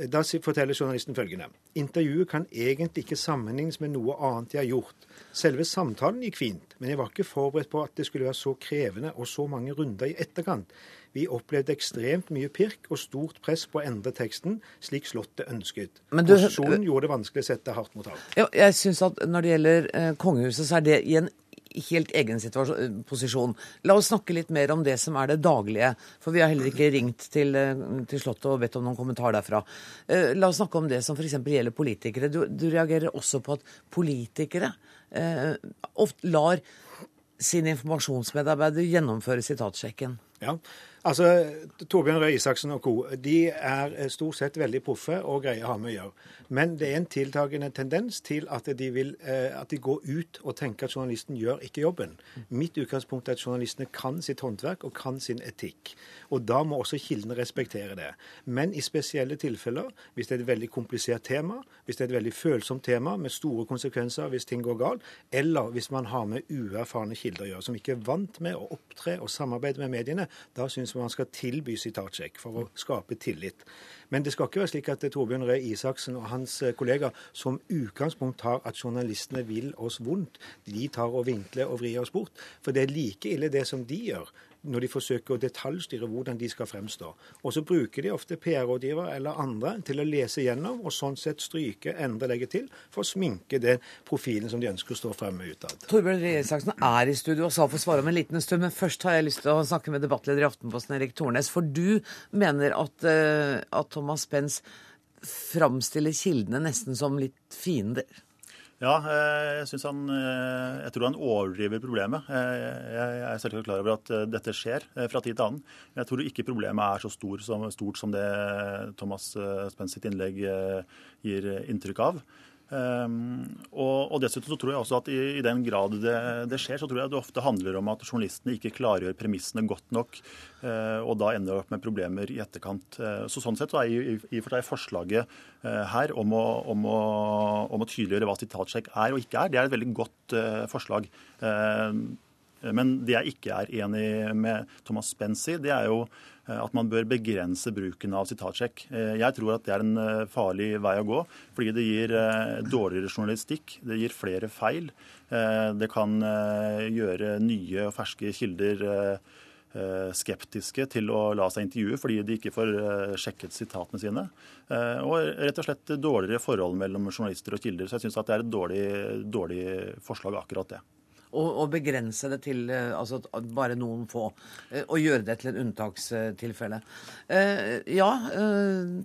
Speaker 8: Da forteller journalisten følgende. Intervjuet kan egentlig ikke sammenlignes med noe annet jeg har gjort. Selve samtalen gikk fint, men jeg var ikke forberedt på at det skulle være så krevende og så mange runder i etterkant. Vi opplevde ekstremt mye pirk og stort press på å endre teksten slik Slottet ønsket. Men du, Posisjonen gjorde det vanskelig å sette hardt mot hardt.
Speaker 1: Ja, jeg syns at når det gjelder eh, kongehuset, så er det i en helt egen posisjon. La oss snakke litt mer om det som er det daglige. For vi har heller ikke ringt til, eh, til Slottet og bedt om noen kommentar derfra. Eh, la oss snakke om det som f.eks. gjelder politikere. Du, du, reagerer også på at politikere eh, ofte lar sin informasjonsmedarbeider gjennomføre sitatsjekken.
Speaker 8: Ja, Altså, Torbjørn Røe Isaksen og co. de er eh, stort sett veldig proffe og greier å ha med å gjøre. Men det er en tiltakende tendens til at de, vil, eh, at de går ut og tenker at journalisten gjør ikke jobben. Mitt utgangspunkt er at journalistene kan sitt håndverk og kan sin etikk. Og da må også kildene respektere det. Men i spesielle tilfeller, hvis det er et veldig komplisert tema, hvis det er et veldig følsomt tema med store konsekvenser hvis ting går galt, eller hvis man har med uerfarne kilder å gjøre, som ikke er vant med å opptre og samarbeide med mediene, da syns syns man skal tilby sitatsjekk for å skape tillit. Men det skal ikke være slik at Torbjørn Røe Isaksen og hans eh, kollegaer som utgangspunkt har at journalistene vil oss vondt. De tar og vinkler og vrir oss bort. For det er like ille det som de gjør når de forsøker å detaljstyre hvordan de skal fremstå. Og så bruker de ofte PR-rådgiver eller andre til å lese gjennom og sånn sett stryke, endre, legge til, for å sminke den profilen som de ønsker å stå fremme utad.
Speaker 1: Torbjørn Røe Isaksen er i studio og sa få svare om en liten stund, men først har jeg lyst til å snakke med debattleder i Aftenposten, Erik Tornes. For du mener at, uh, at Thomas Spence framstiller kildene nesten som litt fiender?
Speaker 9: Ja, eh, jeg han eh, Jeg tror han overdriver problemet. Jeg er selvsagt klar over at dette skjer fra tid til annen. Men jeg tror ikke problemet er så stort som, stort som det Thomas Spence sitt innlegg gir inntrykk av. Um, og, og, dessuten så tror jeg også at i, i den grad det, det, skjer, så tror jeg det ofte handler om at journalistene ikke klargjør premissene godt nok, uh, og da ender opp med problemer i etterkant. Uh, så Sånn sett så er i, i for seg forslaget uh, her om å, om, å, om å, tydeliggjøre hva sitatsjekk er og ikke er, det er et veldig godt forslag. Men det jeg ikke er enig med Thomas Spence i, det er jo Eh, at man bør begrense bruken av sitatsjekk. Eh, jeg tror at det er en eh, farlig vei å gå, fordi det gir dårligere journalistikk, det gir flere feil. Det kan gjøre nye og ferske kilder skeptiske til å la seg intervjue fordi de ikke får sjekket sitatene sine. Og rett og slett dårligere forhold mellom journalister og kilder. Så jeg syns det er et dårlig, dårlig forslag, akkurat det
Speaker 1: og, begrense det til eh, altså, bare noen få. Eh, og gjøre det til en unntakstilfelle. Eh, ja,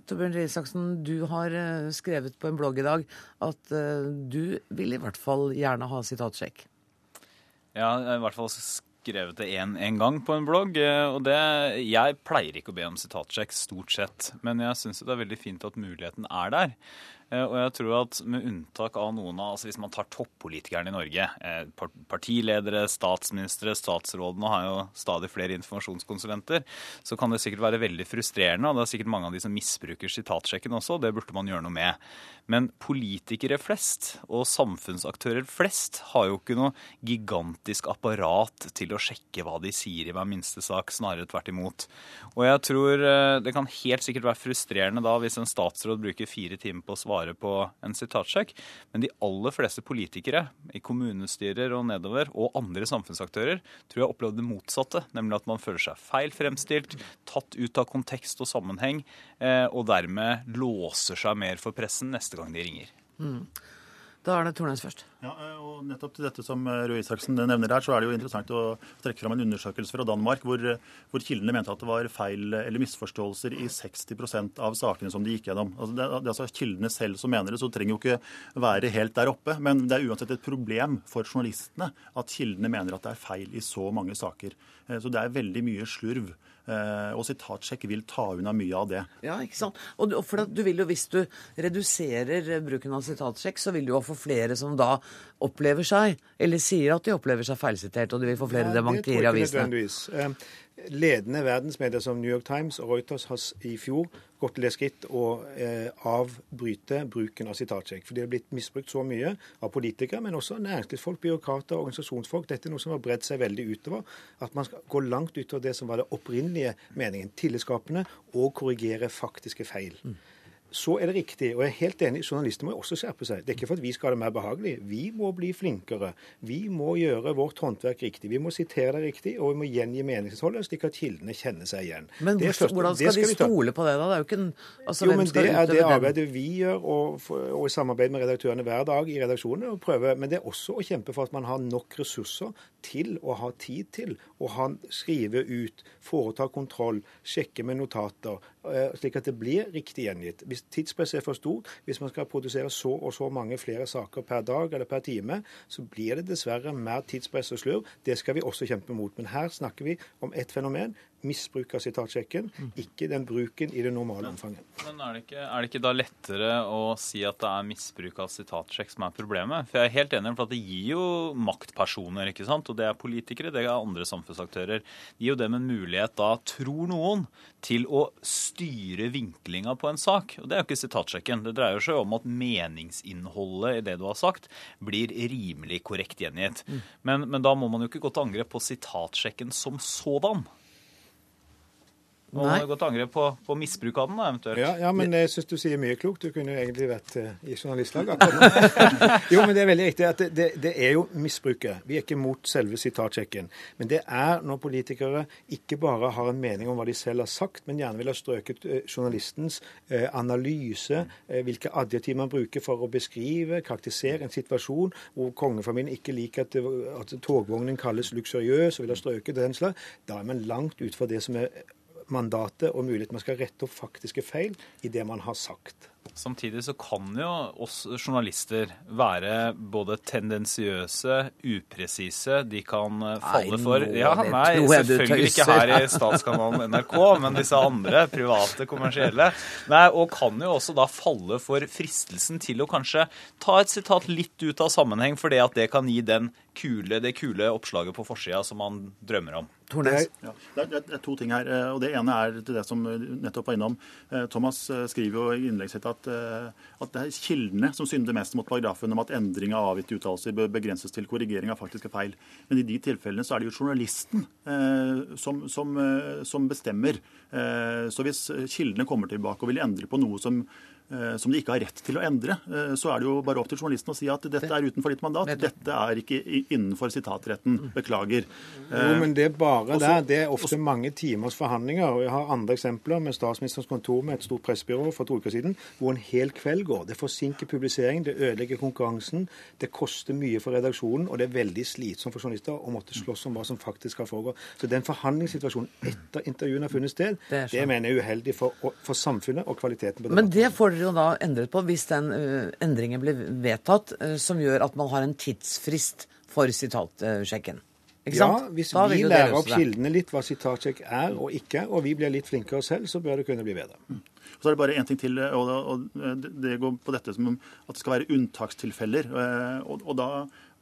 Speaker 1: Torbjørn Røe Isaksen, du har skrevet på en blogg i dag at du vil i hvert fall gjerne ha sitatsjekk.
Speaker 10: Ja, i hvert fall skrevet det én gang på en blogg. og det, Jeg pleier ikke å be om sitatsjekk, stort sett. Men jeg syns det er veldig fint at muligheten er der. Eh, og jeg tror at med unntak av noen av altså Hvis man tar toppolitikerne i Norge, eh, partiledere, statsministre, statsrådene har jo stadig flere informasjonskonsulenter, så kan det sikkert være veldig frustrerende. Og det er sikkert mange av de som misbruker sitatsjekken også, og det burde man gjøre noe med. Men politikere flest og samfunnsaktører flest har jo ikke noe gigantisk apparat til å sjekke hva de sier i hver minste sak, snarere tvert imot. Og jeg tror eh, det kan helt sikkert være frustrerende da hvis en statsråd bruker fire timer på å svare på en sitatsjekk, men de aller fleste politikere i kommunestyrer og nedover, og andre samfunnsaktører, tror jeg opplevde det motsatte, nemlig at man føler seg feil fremstilt, tatt ut av kontekst og sammenheng, eh, og dermed låser seg mer for pressen neste gang de ringer.
Speaker 1: Mm. Da er det Tornes først.
Speaker 9: Ja, og nettopp til dette som Røe Isaksen nevner her, så er det jo interessant å trekke fram en undersøkelse fra Danmark hvor, hvor kildene mente at det var feil eller misforståelser i 60% av sakene som de gikk gjennom. Altså, det, det er altså kildene selv som mener det, så det trenger jo ikke være helt der oppe. Men det er uansett et problem for journalistene at kildene mener at det er feil i så mange saker. Eh, så det er veldig mye slurv. Eh, og sitatsjekk vil ta unna mye av det.
Speaker 1: Ja, ikke sant. Og for du vil jo, Hvis du reduserer bruken av sitatsjekk, så vil du jo få flere som da opplever seg, eller sier at de opplever seg feilsitert, og du vil få flere ja, dementier i avisene.
Speaker 8: Ledende verdensmedier som New York Times og Reuters har i fjor gått til det skritt å eh, avbryte bruken av sitatsjekk. For det har blitt misbrukt så mye av politikere, men også næringslivsfolk, byråkrater, organisasjonsfolk. Dette er noe som har bredt seg veldig utover. At man skal gå langt utover det som var det opprinnelige meningen. Tillitsskapende og korrigere faktiske feil. Mm så er det riktig, og jeg er helt enig, journalister må jo også skjerpe seg. Det er ikke for at vi skal ha det mer behagelig. Vi må bli flinkere. Vi må gjøre vårt håndverk riktig. Vi må sitere det riktig, og vi må gjengi meningsinnholdet, slik at kildene kjenner seg igjen.
Speaker 1: Men
Speaker 8: første,
Speaker 1: hvordan skal, skal de stole på det, da? Det er jo ikke en,
Speaker 8: altså, jo, men Det er det arbeidet vi gjør, og, og, i samarbeid med redaktørene hver dag i redaksjonene. og prøve, Men det er også å kjempe for at man har nok ressurser til å ha tid til å ha, skrive ut, foreta kontroll, sjekke med notater, slik at det blir riktig gjengitt. Hvis tidspresset er for stort, hvis man skal produsere så og så mange flere saker per dag eller per time, så blir det dessverre mer tidspress og slurv. Det skal vi også kjempe mot. Men her snakker vi om ett fenomen, misbruk av sitatsjekken, mm. ikke den bruken i det normale omfanget.
Speaker 10: Men er det, ikke, er det, ikke, da lettere å si at det er misbruk av sitatsjekk som er problemet? For jeg er helt enig, for det gir jo maktpersoner, ikke sant? og det er politikere, det er andre samfunnsaktører. Det gir jo dem en mulighet da, tror noen, til å styre vinklinga på en sak. Og det er jo ikke sitatsjekken. Det dreier seg om at meningsinnholdet i det du har sagt, blir rimelig korrekt gjengitt. Mm. Men, men da må man jo ikke gå til angrep på sitatsjekken som sådan. Og gått angrep på, på, misbruk av den, da, eventuelt.
Speaker 8: Ja, ja men jeg syns du sier mye klokt. Du kunne jo egentlig vært uh, i journalistlaget. [laughs] jo, men det er veldig riktig at det, det, det, er jo misbruket. Vi er ikke mot selve sitatsjekken. Men det er når politikere ikke bare har en mening om hva de selv har sagt, men gjerne vil ha strøket uh, journalistens uh, analyse, hvilke adjektiv man bruker for å beskrive, karakterisere en situasjon hvor kongefamilien ikke liker at, at togvognen kalles luksuriøs, og vil ha strøket den slags, Da er man langt utenfor det som er mandatet og mulighet man skal rette opp faktiske feil i det man har sagt.
Speaker 10: Samtidig så kan jo oss journalister være både tendensiøse, upresise. De kan falle for ja, Nei, selvfølgelig ikke her i statskanalen NRK, men disse andre private, kommersielle. Nei, Og kan jo også da falle for fristelsen til å kanskje ta et sitat litt ut av sammenheng, fordi at det kan gi den kule, det kule oppslaget på forsida som man drømmer om.
Speaker 9: Tornes? Ja, det, er, det, er, to ting her. Eh, og Det ene er til det som nettopp var innom. Eh, Thomas skriver jo i innlegget sitt at Eh, at, det er kildene som synder mest mot paragrafen om at endring av avgitte uttalelser bør begrenses til korrigering av faktiske feil. Men i de tilfellene så er det jo journalisten eh, som, som, eh, som bestemmer. Eh, så hvis kildene kommer tilbake og vil endre på noe som Eh, som de ikke har rett til å endre, eh, så er det jo bare opp til journalisten å si at dette er utenfor ditt mandat. Dette er ikke innenfor sitatretten. Beklager.
Speaker 8: Jo, eh, men det er bare der. Det er ofte mange timers forhandlinger. og Jeg har andre eksempler med Statsministerens kontor med et stort pressebyrå for to uker siden, hvor en hel kveld går. Det forsinker publiseringen, det ødelegger konkurransen, det koster mye for redaksjonen, og det er veldig slitsomt for journalister å måtte slåss om hva som faktisk skal foregå. Så den forhandlingssituasjonen etter intervjuene har funnet sted, det, det mener jeg er uheldig for, for samfunnet og kvaliteten på debatten.
Speaker 1: Men det får dere jo da endret på hvis den uh, endringen blir vedtatt, uh, som gjør at man har en tidsfrist for sitatsjekken? Ikke
Speaker 8: Ja, hvis
Speaker 1: Da
Speaker 8: vi lærer opp kildene litt hva sitatsjekk er og ikke, og vi blir litt flinkere selv, så bør det kunne bli bedre.
Speaker 9: Så er det bare én ting til, og, og det går på dette som at det skal være unntakstilfeller. Og, og da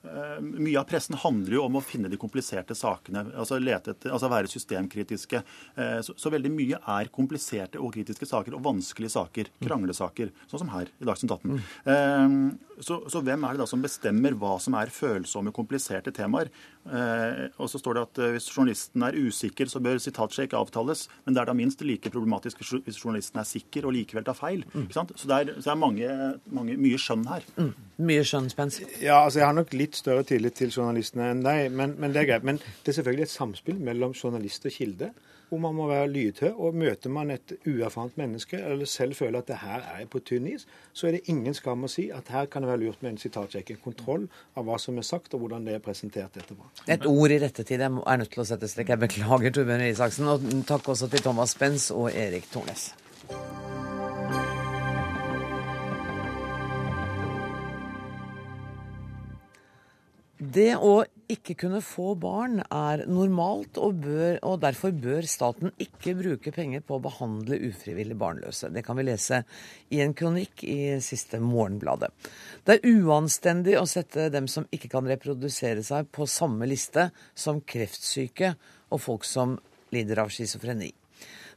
Speaker 9: mye av pressen handler jo om å finne de kompliserte sakene, altså, etter, altså være systemkritiske. Eh, Så, så veldig mye er kompliserte og kritiske saker, og vanskelige saker, kranglesaker, sånn som her i Dagsnytt 18. Eh, Så, så hvem er det da som bestemmer hva som er følsomme, kompliserte temaer? Eh, Og så står det at eh, hvis journalisten er usikker, så bør sitatsjekk avtales. Men det er da minst like problematisk hvis journalisten er sikker og likevel tar feil. Ikke sant? Så det er, så det er mange, mange, mye skjønn her.
Speaker 1: Mye skjønn, Spens.
Speaker 8: Ja, altså Jeg har nok litt større tillit til journalistene enn deg, men, men det er greit. Men det er selvfølgelig et samspill mellom journalist og kilde, hvor man må være lydhør. Og møter man et uerfarent menneske, eller selv føler at det her er på tynn is, så er det ingen skam å si at her kan det være lurt med en sitatsjekk. En kontroll av hva som er sagt, og hvordan det er presentert etterpå.
Speaker 1: Et ord i rette tid. Jeg er nødt til å sette strek. Jeg beklager, Torbjørn Isaksen. Og takk også til Thomas Spens og Erik Tornes. Det å ikke kunne få barn er normalt, og, bør, og derfor bør staten ikke bruke penger på å behandle ufrivillig barnløse. Det kan vi lese i en kronikk i siste Morgenbladet. Det er uanstendig å sette dem som ikke kan reprodusere seg, på samme liste som kreftsyke og folk som lider av schizofreni.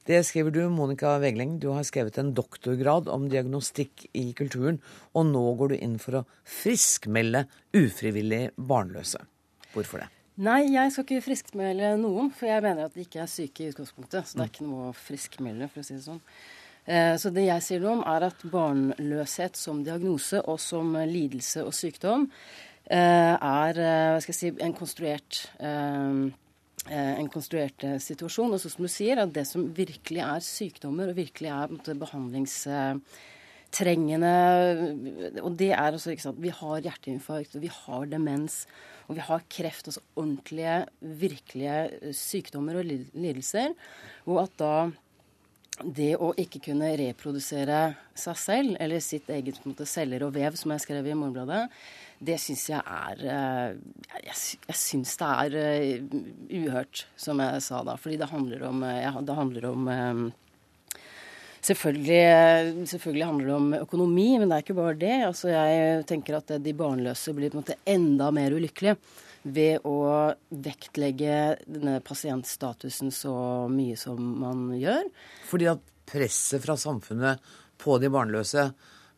Speaker 1: Det skriver du, Monica Wegling. Du har skrevet en doktorgrad om diagnostikk i kulturen, og nå går du inn for å friskmelde ufrivillig barnløse. Hvorfor det?
Speaker 11: Nei, jeg skal ikke friskmelde noen, for jeg mener at de ikke er syke i utgangspunktet. Så det er ikke noe å friskmelde, for å si det sånn. Eh, Så det jeg sier noe om, er at barnløshet som diagnose og som lidelse og sykdom eh, er eh, hva skal jeg si, en konstruert en konstruert situasjon. Og så som du sier, at det som virkelig er sykdommer, og virkelig er måte, behandlingstrengende Og det er altså, ikke sant, Vi har hjerteinfarkt, og vi har demens, og vi har kreft. Altså ordentlige, virkelige eh, sykdommer og lidelser. Og at da det å ikke kunne reprodusere seg selv, eller sitt eget måte, celler og vev, som jeg skrev i Morgenbladet, det syns jeg er eh, Jeg, syns det er eh, uhørt, som jeg sa da. Fordi det handler om, ja, det handler om Selvfølgelig, selvfølgelig handler det om økonomi, men det er ikke bare det. Altså, jeg tenker at de barnløse blir på en måte enda mer ulykkelige ved å vektlegge denne pasientstatusen så mye som man gjør.
Speaker 1: Fordi at presset fra samfunnet på de barnløse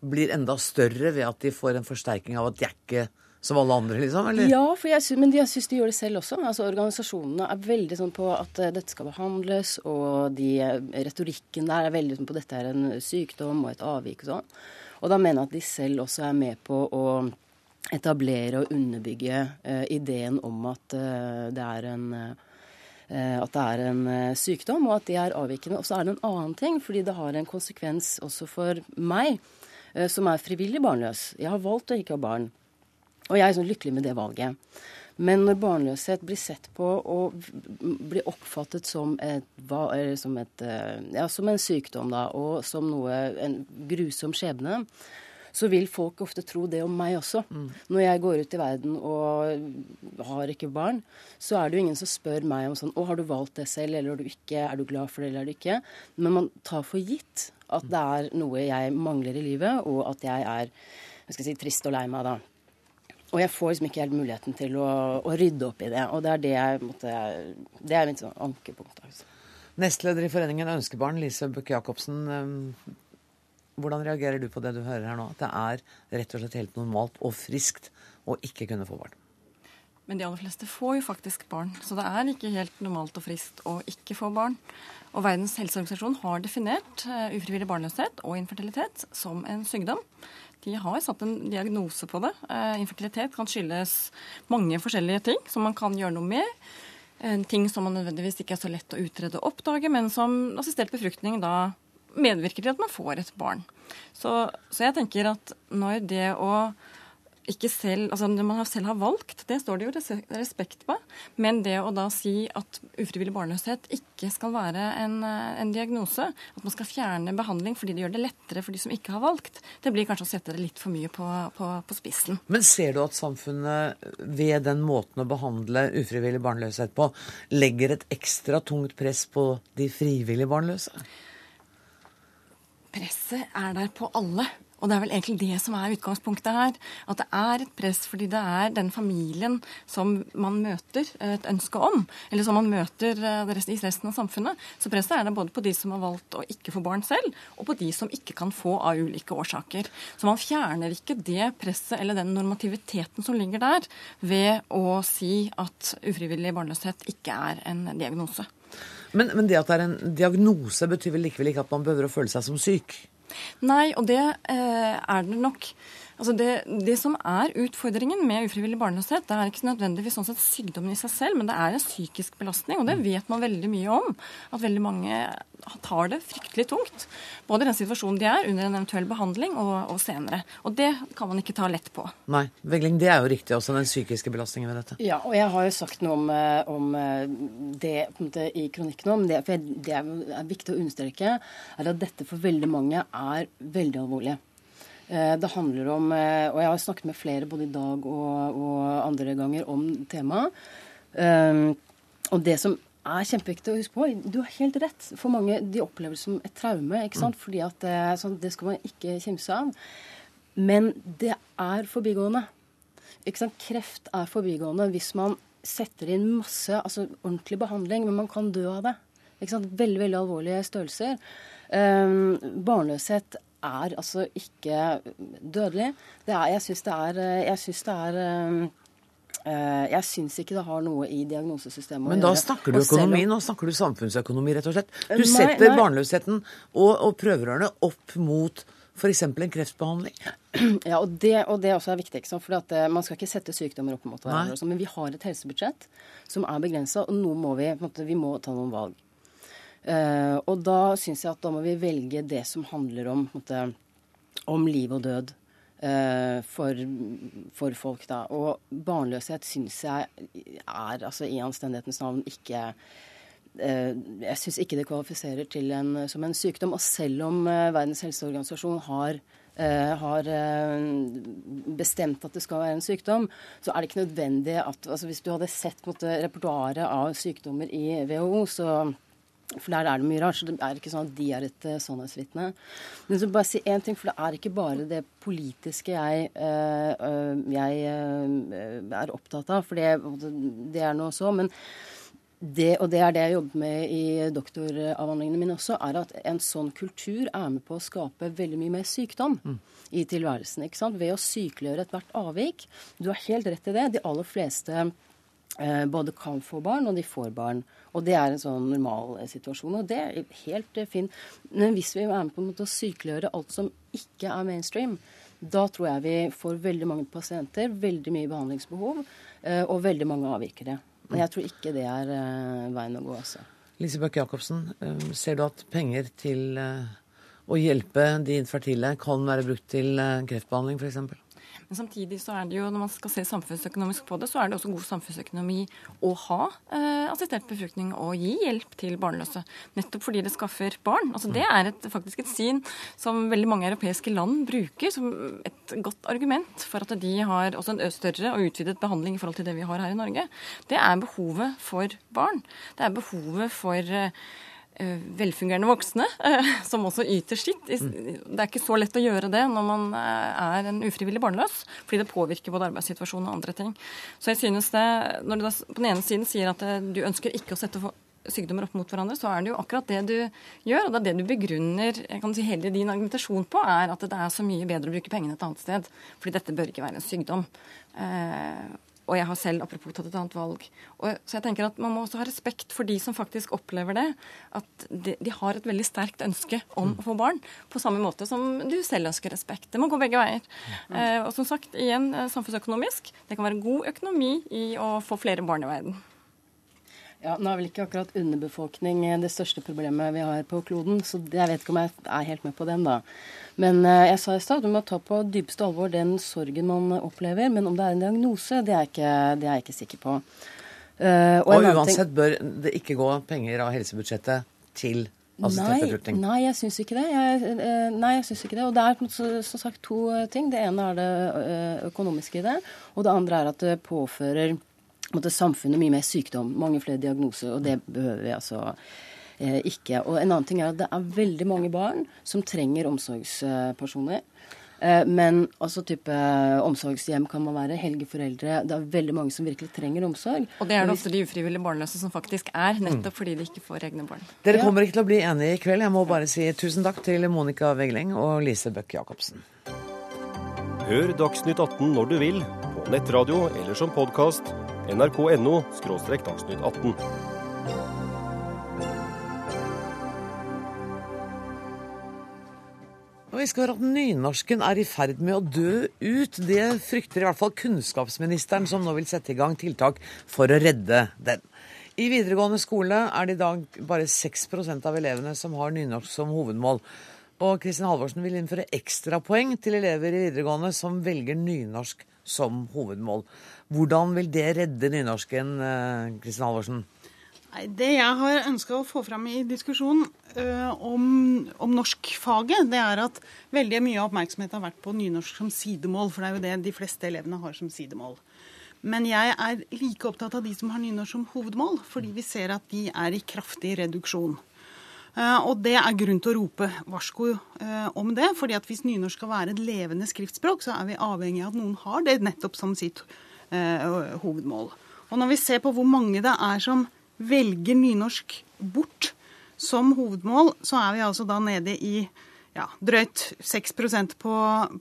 Speaker 1: blir enda større ved at de får en forsterkning av at de er ikke som alle andre, liksom? Eller?
Speaker 11: Ja, jeg men jeg syns de gjør det selv også. Altså, organisasjonene er veldig sånn på at eh, dette skal behandles, og de, eh, retorikken der er veldig sånn på at dette er en sykdom og et avvik og sånn. Og da mener jeg at de selv også er med på å etablere og underbygge eh, ideen om at eh, det er en eh, at det er en eh, sykdom, og at de er avvikende. Og så er det en annen ting, fordi det har en konsekvens også for meg, som er frivillig barnløs. Jeg har valgt å ikke ha barn. Og jeg er sånn lykkelig med det valget. Men når barnløshet blir sett på og blir oppfattet som, et, som, et, eh, ja, som en sykdom da, og som noe, en grusom skjebne, så vil folk ofte tro det om meg også. Når jeg går ut i verden og har ikke barn, så er det jo ingen som spør meg om sånn Å, har du valgt det selv, eller har du ikke? Er du glad for det, eller er du ikke? Men man tar for gitt at det er noe jeg mangler i livet, og at jeg er jeg skal si, trist og lei meg da. Og jeg får liksom ikke helt muligheten til å, å rydde opp i det. Og det er det jeg måtte, Det er mitt sånn ankepunkt. Altså.
Speaker 1: Nestleder i Foreningen Ønskebarn, Lise Bukke Jacobsen. eh, Hvordan reagerer du på det du hører her nå? At det er rett og slett helt normalt og friskt å ikke kunne få barn?
Speaker 12: Men de aller fleste får jo faktisk barn, så det er ikke helt normalt og friskt å ikke få barn. Og Verdens helseorganisasjon har definert eh, ufrivillig barnløshet og infertilitet som en sykdom. De har satt en diagnose på det. Eh, Infertilitet kan skyldes mange forskjellige ting som man kan gjøre noe med. Ting som man nødvendigvis ikke er så lett å utrede og oppdage, men som assistert befruktning da medvirker til at man får et barn. Så, så jeg tenker at når det å ikke selv, altså det man selv har valgt, det står det jo respekt på. Men det å da si at ufrivillig barnløshet ikke skal være en, eh, en, diagnose, at man skal fjerne behandling fordi det gjør det lettere for de som ikke har valgt, det blir kanskje å sette det litt for mye på, på, på spissen.
Speaker 1: Men ser du at samfunnet ved den måten å behandle ufrivillig barnløshet på, legger et ekstra tungt press på de frivillig barnløse?
Speaker 12: Presset er der på alle. Og det er vel egentlig det som er utgangspunktet her. At det er et press fordi det er den familien som man møter et ønske om, eller som man møter eh, i resten av samfunnet. Så presset er det både på de som har valgt å ikke få barn selv, og på de som ikke kan få av ulike årsaker. Så man fjerner ikke det presset eller den normativiteten som ligger der, ved å si at ufrivillig barnløshet ikke er en diagnose.
Speaker 1: Men, men det at det er en diagnose, betyr vel likevel ikke at man behøver å føle seg som syk?
Speaker 12: Nei, og det eh, er det nok. Altså det, det, som er utfordringen med ufrivillig barnløshet, det er ikke nødvendigvis sånn sett sykdommen i seg selv, men det er en psykisk belastning. Og det vet man veldig mye om. At veldig mange tar det fryktelig tungt. Både i den situasjonen de er, under en eventuell behandling og, og, senere. Og det kan man ikke ta lett på.
Speaker 1: Nei. Vegling, det er jo riktig også, den psykiske belastningen ved dette.
Speaker 11: Ja, og jeg har jo sagt noe om, eh, om eh, det måte, i kronikken om det. For det er viktig å understreke er at dette for veldig mange er veldig alvorlig. Eh, det handler om eh, Og jeg har snakket med flere både i dag og, og andre ganger om temaet. Um, og det som er kjempeviktig å huske på, du har helt rett. For mange de opplever det som et traume. ikke sant? Mm. Fordi at det, sånn, det skal man ikke kimse av. Men det er forbigående. Ikke sant? Kreft er forbigående hvis man setter inn masse altså ordentlig behandling, men man kan dø av det. Ikke sant? Veldig, veldig alvorlige størrelser. Um, barnløshet er altså ikke dødelig. Det er, jeg syns det er Jeg syns det er eh, jeg syns ikke det har noe i diagnosesystemet
Speaker 1: å gjøre. Men da snakker du økonomi, nå snakker du samfunnsøkonomi, rett og slett. Du setter nei, barnløsheten og, og prøverørene opp mot f.eks. en kreftbehandling?
Speaker 11: Ja, og det, og det også er viktig. Ikke sant? Fordi at eh, Man skal ikke sette sykdommer opp mot hverandre. Men vi har et helsebudsjett som er begrensa, og nå må vi, måte, vi må ta noen valg. Uh, og da syns jeg at da må vi velge det som handler om, måte, om liv og død uh, for, for, folk, da. Og barnløshet syns jeg er altså i anstendighetens navn ikke uh, Jeg syns ikke det kvalifiserer til en, som en sykdom. Og selv om Verdens helseorganisasjon har har bestemt at det skal være en sykdom, så er det ikke nødvendig at altså Hvis du hadde sett repertoaret av sykdommer i WHO, så for der er det mye rart. Så det er ikke sånn at de er et uh, sannhetsvitne. Men så bare si én ting, for det er ikke bare det politiske jeg, uh, jeg uh, er opptatt av. For det, det er noe så. Men det, og det er det jeg jobber med i doktoravhandlingene mine også, er at en sånn kultur er med på å skape veldig mye mer sykdom mm. i tilværelsen. ikke sant? Ved å sykeliggjøre ethvert avvik. Du har helt rett i det. De aller fleste både kan få barn, og de får barn. Og det er en sånn normal eh, situasjon. Og det er helt eh, fint. Men hvis vi er med på en måte å sykeliggjøre alt som ikke er mainstream, da tror jeg vi får veldig mange pasienter, veldig mye behandlingsbehov eh, og veldig mange avvikere. Men jeg tror ikke det er veien å gå, altså.
Speaker 1: Lise Bøkke Jacobsen, ser du at penger til å hjelpe de infertile kan være brukt til kreftbehandling f.eks.?
Speaker 12: Men samtidig så er det jo, når man skal se samfunnsøkonomisk på det, så er det også god samfunnsøkonomi å ha eh, assistert befruktning og gi hjelp til barnløse. Nettopp fordi det skaffer barn. Altså Det er et, faktisk et syn som veldig mange europeiske land bruker som et godt argument for at de har også en større og utvidet behandling i forhold til det vi har her i Norge. Det er behovet for barn. Det er behovet for eh, velfungerende voksne eh, som også yter sitt. Det er ikke så lett å gjøre det når man eh, er en ufrivillig barnløs, fordi det påvirker både arbeidssituasjonen og andre ting. Så jeg synes det, Når du på den ene siden sier at du ønsker ikke å sette sykdommer opp mot hverandre, så er det jo akkurat det du gjør. Og det er det du begrunner jeg kan si, hele din argumentasjon på, er at det er så mye bedre å bruke pengene et annet sted. Fordi dette bør ikke være en sykdom. Og jeg har selv apropos tatt et annet valg. Og, så jeg tenker at Man må også ha respekt for de som faktisk opplever det. At de, de har et veldig sterkt ønske om mm. å få barn. På samme måte som du selv ønsker respekt. Det må gå begge veier. Mm. Eh, og som sagt, igjen eh, samfunnsøkonomisk. Det kan være god økonomi i å få flere barn i verden.
Speaker 11: Ja, Nå er vel ikke akkurat underbefolkning det største problemet vi har på kloden, så jeg vet ikke om jeg er helt med på den, da. Men uh, jeg sa i stad du må ta på dypeste alvor den sorgen man opplever. Men om det er en diagnose, det er jeg ikke, det er jeg ikke sikker på.
Speaker 1: Uh, og, og uansett bør det ikke gå penger av helsebudsjettet til
Speaker 11: Nei, nei, jeg syns ikke det. Jeg, nei, jeg syns ikke det. Og det er som sagt to ting. Det ene er det økonomiske i det. Og det andre er at det påfører måtte, samfunnet mye mer sykdom. Mange flere diagnoser. Og det behøver vi altså eh, ikke. Og en annen ting er at det er veldig mange barn som trenger omsorgspersoner. Eh, men altså type omsorgshjem kan man være, helgeforeldre. Det er veldig mange som virkelig trenger omsorg.
Speaker 12: Og det er det ofte de ufrivillige barnløse som faktisk er, nettopp fordi de ikke får egne barn.
Speaker 1: Dere kommer ikke til å bli enige i kveld. Jeg må bare si tusen takk til Monica Wegling og Lise Bøck Jacobsen.
Speaker 13: Hør Dagsnytt 18 når du vil, på nettradio eller som podkast nrk.no dagsnytt 18.
Speaker 1: Og vi skal høre at nynorsken er i ferd med å dø ut. Det frykter i hvert fall kunnskapsministeren, som nå vil sette i gang tiltak for å redde den. I videregående skole er det i dag bare 6% av elevene som har nynorsk som hovedmål. Og Kristin Halvorsen vil innføre ekstrapoeng til elever i videregående som velger nynorsk som hovedmål. Hvordan vil det redde nynorsken, eh, Kristin Halvorsen?
Speaker 14: Det jeg har ønska å få fram i diskusjonen uh, om, om norskfaget, det er at veldig mye av oppmerksomheten har vært på nynorsk som sidemål, for det er jo det de fleste elevene har som sidemål. Men jeg er like opptatt av de som har nynorsk som hovedmål, fordi vi ser at de er i kraftig reduksjon. Uh, og det er grunn til å rope varsko uh, om det. fordi at hvis nynorsk skal være et levende skriftspråk, så er vi avhengig av at noen har det nettopp som sitt eh, hovedmål. Og når vi ser på hvor mange det er som velger nynorsk bort som hovedmål, så er vi altså da nede i ja, drøyt 6 på,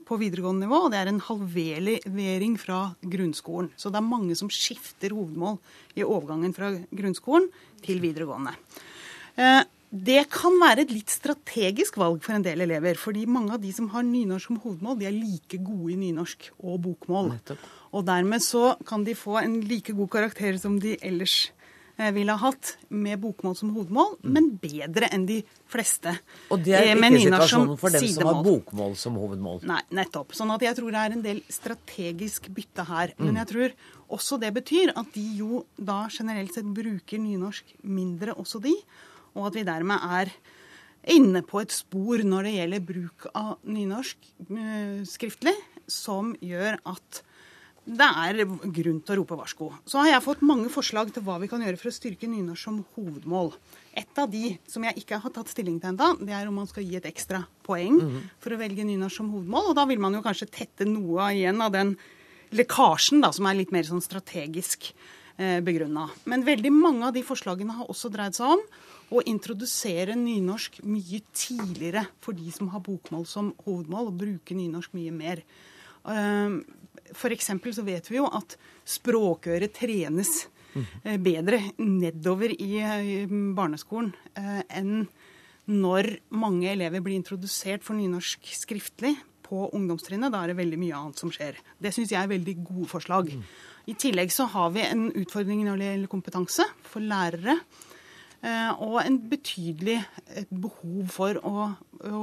Speaker 14: på videregående nivå. Og det er en halvering fra grunnskolen. Så det er mange som skifter hovedmål i overgangen fra grunnskolen til videregående. Eh, det kan være et litt strategisk valg for en del elever. fordi mange av de som har nynorsk som hovedmål, de er like gode i nynorsk og bokmål. Nettopp. Og dermed så kan de få en like god karakter som de ellers eh, ville ha hatt med bokmål som hovedmål, mm. men bedre enn de fleste.
Speaker 1: Og det er eh, ikke situasjonen for dem sidemål. som har bokmål som hovedmål?
Speaker 14: Nei, nettopp. Sånn at jeg tror det er en del strategisk bytte her. Mm. Men jeg tror også det betyr at de jo da generelt sett bruker nynorsk mindre, også de og at vi dermed er inne på et spor når det gjelder bruk av nynorsk uh, skriftlig, som gjør at det er grunn til å rope varsko. Så har jeg fått mange forslag til hva vi kan gjøre for å styrke nynorsk som hovedmål. Et av de som jeg ikke har tatt stilling til ennå, det er om man skal gi et ekstra poeng mm. for å velge nynorsk som hovedmål. Og da vil man jo kanskje tette noe igjen av den lekkasjen da, som er litt mer sånn strategisk eh, begrunna. Men veldig mange av de forslagene har også dreid seg om å introdusere nynorsk mye tidligere for de som har bokmål som hovedmål, og bruke nynorsk mye mer. For F.eks. så vet vi jo at språkøret trenes eh, bedre nedover i barneskolen eh, enn når mange elever blir introdusert for nynorsk skriftlig på ungdomstrinnet. Da er det veldig mye annet som skjer. Det syns jeg er veldig gode forslag. I tillegg så har vi en utfordring når det gjelder kompetanse for lærere. Eh, og en betydelig behov for å, å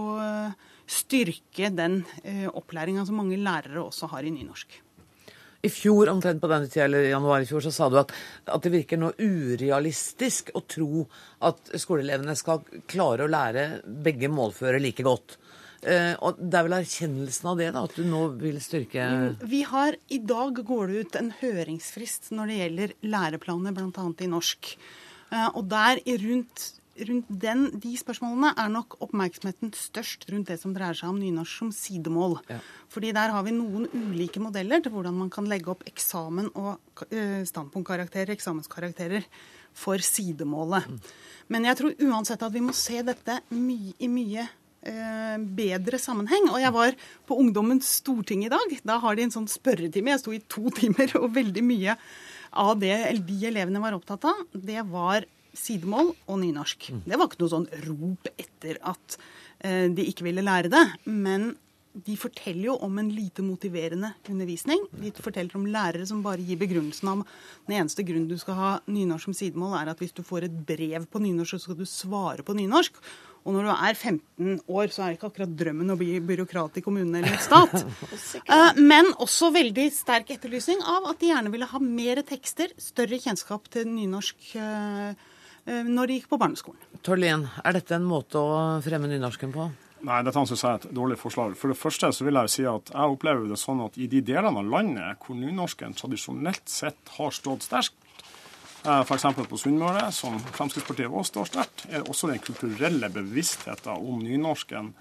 Speaker 14: styrke den eh, opplæringa som mange lærere også har i nynorsk.
Speaker 1: I fjor, omtrent på denne tida, eller januar i fjor, så sa du at, at, det virker nå urealistisk å tro at skoleelevene skal klare å lære begge målføre like godt. Eh, og Det er vel erkjennelsen av det, da, at du nå vil styrke mm,
Speaker 14: Vi har I dag går det ut en høringsfrist når det gjelder læreplaner, bl.a. i norsk. Eh, og der rundt, rundt den, de spørsmålene er nok oppmerksomheten størst rundt det som dreier seg om nynorsk som sidemål. Ja. Fordi der har vi noen ulike modeller til hvordan man kan legge opp eksamen og eh, standpunktkarakterer, eksamenskarakterer, for sidemålet. Mm. Men jeg tror uansett at vi må se dette my i mye eh, bedre sammenheng. Og jeg var på Ungdommens storting i dag. Da har de en sånn spørretime. Jeg sto i to [laughs] timer, og veldig mye av det de elevene var opptatt av, det var sidemål og nynorsk. Mm. Det var ikke noe sånn rop etter at eh, de ikke ville lære det. Men de forteller jo om en lite motiverende undervisning. De forteller om lærere som bare gir begrunnelsen om den eneste grunnen du skal ha nynorsk som sidemål, er at hvis du får et brev på nynorsk, så skal du svare på nynorsk. Og når du er 15 år, så er det ikke akkurat drømmen å bli byråkrat i kommunen eller stat. [laughs] Eh, Men også veldig sterk etterlysning av at de gjerne ville ha mer tekster, større kjennskap til nynorsk eh, eh, når de gikk på barneskolen.
Speaker 1: Torlien, er dette en måte å fremme nynorsken på?
Speaker 15: Nei, dette synes jeg er et dårlig forslag. For det første så vil jeg si at jeg opplever det sånn at i de delene av landet hvor nynorsken tradisjonelt sett har stått sterkt, F.eks. på Sunnmøre, som Fremskrittspartiet også står sterkt, er også den kulturelle bevisstheten om nynorsken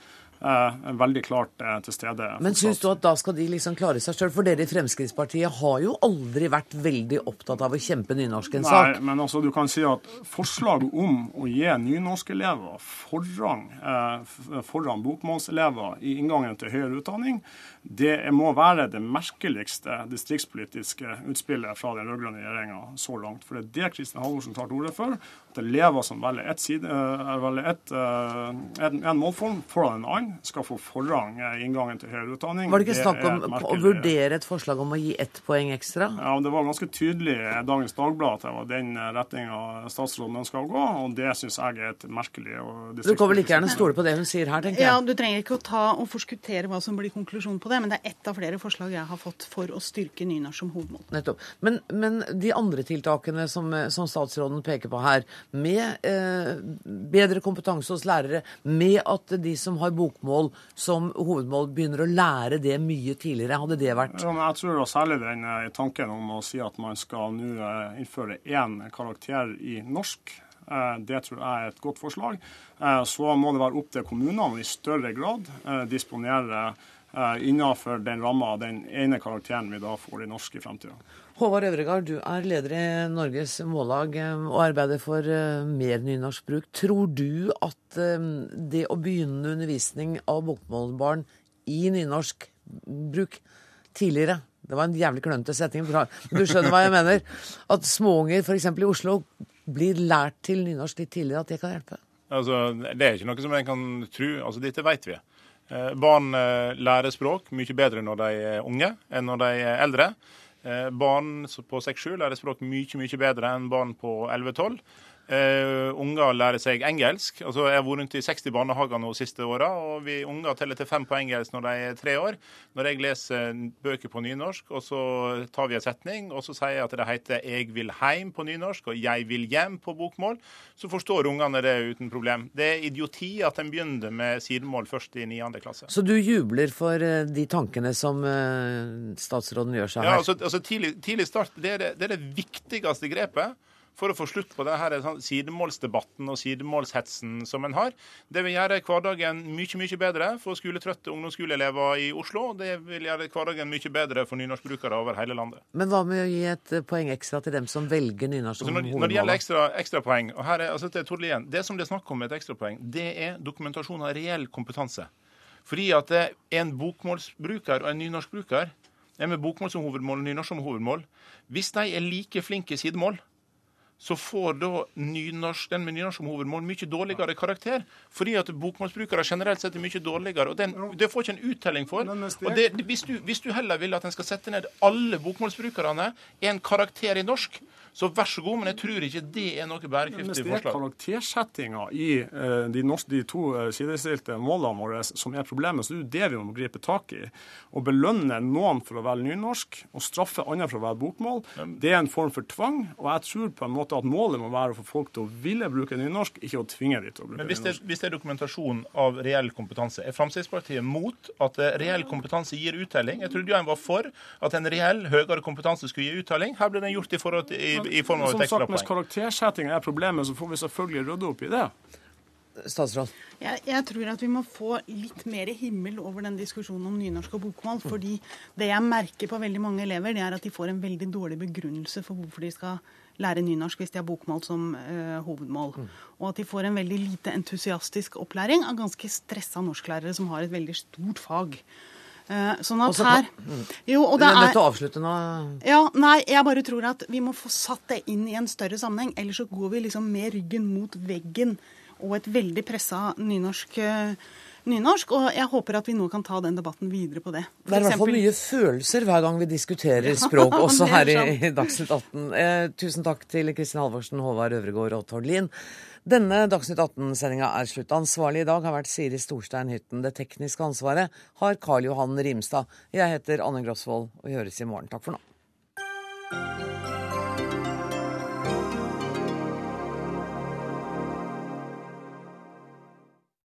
Speaker 15: eh, veldig klart eh, til stede.
Speaker 1: Men syns du at da skal de liksom klare seg sjøl? For dere i Fremskrittspartiet har jo aldri vært veldig opptatt av å kjempe nynorskens sak.
Speaker 15: Nei, men altså, du kan si at forslag om å gi nynorskelever forrang eh, foran bokmålselever i inngangen til høyere utdanning, det må være det merkeligste distriktspolitiske utspillet fra den rød-grønne regjeringa så langt. For det er det Kristin Halvorsen tar til orde for. At elever som velger ett side, uh, velger et, uh, en, en målform foran en annen, skal få forrang i inngangen til høyere utdanning.
Speaker 1: Var det ikke snakk om å vurdere et forslag om å gi ett poeng ekstra?
Speaker 15: Ja, Det var ganske tydelig i Dagens Dagblad at det var den retninga statsråden ønska å gå, og det syns jeg er et merkelig og
Speaker 1: Du kan vel like gjerne stole på det hun sier her, tenker jeg.
Speaker 14: Ja, Du trenger ikke å ta og forskuttere hva som blir konklusjonen på det, men det er ett av flere forslag jeg har fått for å styrke nynorsk som hovedmål.
Speaker 1: Nettopp. Men, men de andre tiltakene som, som statsråden peker på her, med eh, bedre kompetanse hos lærere, med at de som har bokmål som hovedmål, begynner å lære det mye tidligere, hadde det vært
Speaker 15: ja, Jeg tror da særlig den eh, tanken om å si at man skal nå eh, innføre én karakter i norsk. Eh, det tror jeg er et godt forslag. Så må det være opp til kommunene i større grad disponere innenfor den ramma den ene karakteren vi da får i norsk i framtida.
Speaker 1: Håvard Øvregard, du er leder i Norges Mållag og arbeider for mer nynorskbruk. Tror du at det å begynne undervisning av bokmålbarn i nynorskbruk tidligere Det var en jævlig klønete setning, men du skjønner hva jeg mener. At småunger f.eks. i Oslo blir lært til nynorsk litt tidligere, at det kan hjelpe?
Speaker 16: Altså, det er ikke noe som en kan tro. Altså, dette vet vi. Barn lærer språk mye bedre når de er unge enn når de er eldre. Barn på 6-7 lærer språk mye, mye bedre enn barn på 11-12. Uh, unger lærer seg engelsk. Altså, jeg har vært rundt i 60 barnehager nå de siste åra, og vi unger teller til fem på engelsk når de er tre år. Når jeg leser bøker på nynorsk, og så tar vi en setning, og så sier jeg at det heter 'jeg vil heim' på nynorsk og 'jeg vil hjem' på bokmål, så forstår ungene det uten problem. Det er idioti at en begynner med sidemål først i 9. klasse.
Speaker 1: Så du jubler for de tankene som statsråden gjør seg her?
Speaker 16: Ja, altså, altså tidlig, tidlig, start, det er det, det er det viktigste grepet for å få slutt på denne sånn sidemålsdebatten og sidemålshetsen som en har. Det vil gjøre hverdagen mye mye bedre for skoletrøtte ungdomsskoleelever i Oslo. Det vil gjøre hverdagen mye bedre for nynorskbrukere over hele landet.
Speaker 1: Men hva med å gi et poeng ekstra til dem som velger nynorsk som
Speaker 16: hovedmål? når, det gjelder ekstra, ekstrapoeng, og her er, altså, det, Tord Lien, Det som det er snakk om med et ekstrapoeng, det er dokumentasjon av reell kompetanse. Fordi at en bokmålsbruker og en nynorskbruker er med bokmål som hovedmål og nynorsk som hovedmål. Hvis de er like flinke i sidemål, så får da nynorsk, den med nynorsk som hovedmål mye dårligere karakter. Fordi at bokmålsbrukere generelt sett er mye dårligere. og den, Det får ikke en uttelling for. og det, hvis, du, hvis, du, heller vil at en skal sette ned alle bokmålsbrukerne en karakter i norsk, så vær så god, men jeg tror ikke det er noe bærekraftig forslag.
Speaker 15: Men det er karaktersettinga i uh, de, norske, de, to uh, sidestilte målene våre som er problemet. Så det er det vi må gripe tak i. Å belønne noen for å velge nynorsk og straffe andre for å velge bokmål, det er en form for tvang. Og jeg tror på en måte at målet må være å få folk til å ville bruke nynorsk, ikke å tvinge dem til å bruke
Speaker 16: Men hvis det,
Speaker 15: nynorsk.
Speaker 16: hvis det er dokumentasjon av reell kompetanse, er Fremskrittspartiet mot at reell kompetanse gir uttelling? Jeg trodde jo en var for at en reell høyere kompetanse skulle gi uttelling. Her ble den gjort i forhold i, i form av et
Speaker 15: Som sagt, Hvis
Speaker 16: ekstrapoeng.
Speaker 15: karaktersettinga er problemet, så får vi selvfølgelig rydde opp i det.
Speaker 1: Statsråd?
Speaker 14: Jeg, jeg tror at vi må få litt mer himmel over den diskusjonen om nynorsk og bokmål. fordi det jeg merker på veldig mange elever, det er at de får en veldig dårlig begrunnelse for hvorfor de skal lære nynorsk hvis de har bokmål som eh, hovedmål. Og at de får en veldig lite entusiastisk opplæring av ganske stressa norsklærere som har et veldig stort fag. Eh, sånn at
Speaker 1: Også-
Speaker 14: her Jo, og det
Speaker 1: er nødt til å avslutte nå.
Speaker 14: ja, nei, jeg bare tror at vi må få satt det inn i en større sammenheng. Ellers så går vi liksom med ryggen mot veggen og et veldig pressa nynorsk eh, nynorsk. Og jeg håper at vi nå kan ta den debatten videre på det.
Speaker 1: Det er i hvert fall mye følelser hver gang vi diskuterer [laughs] språk, også
Speaker 14: er
Speaker 1: her i, i Dagsnytt 18. Eh, tusen takk til Kristin Halvorsen, Håvard Øvregård og Tord Lien. Denne Dagsnytt 18-sendinga er slutt. Ansvarlig i dag har vært Siri Storstein Hytten. Det tekniske ansvaret har Karl Johan Rimstad. Jeg heter Anne Grosvold, og høres i morgen. Takk for nå.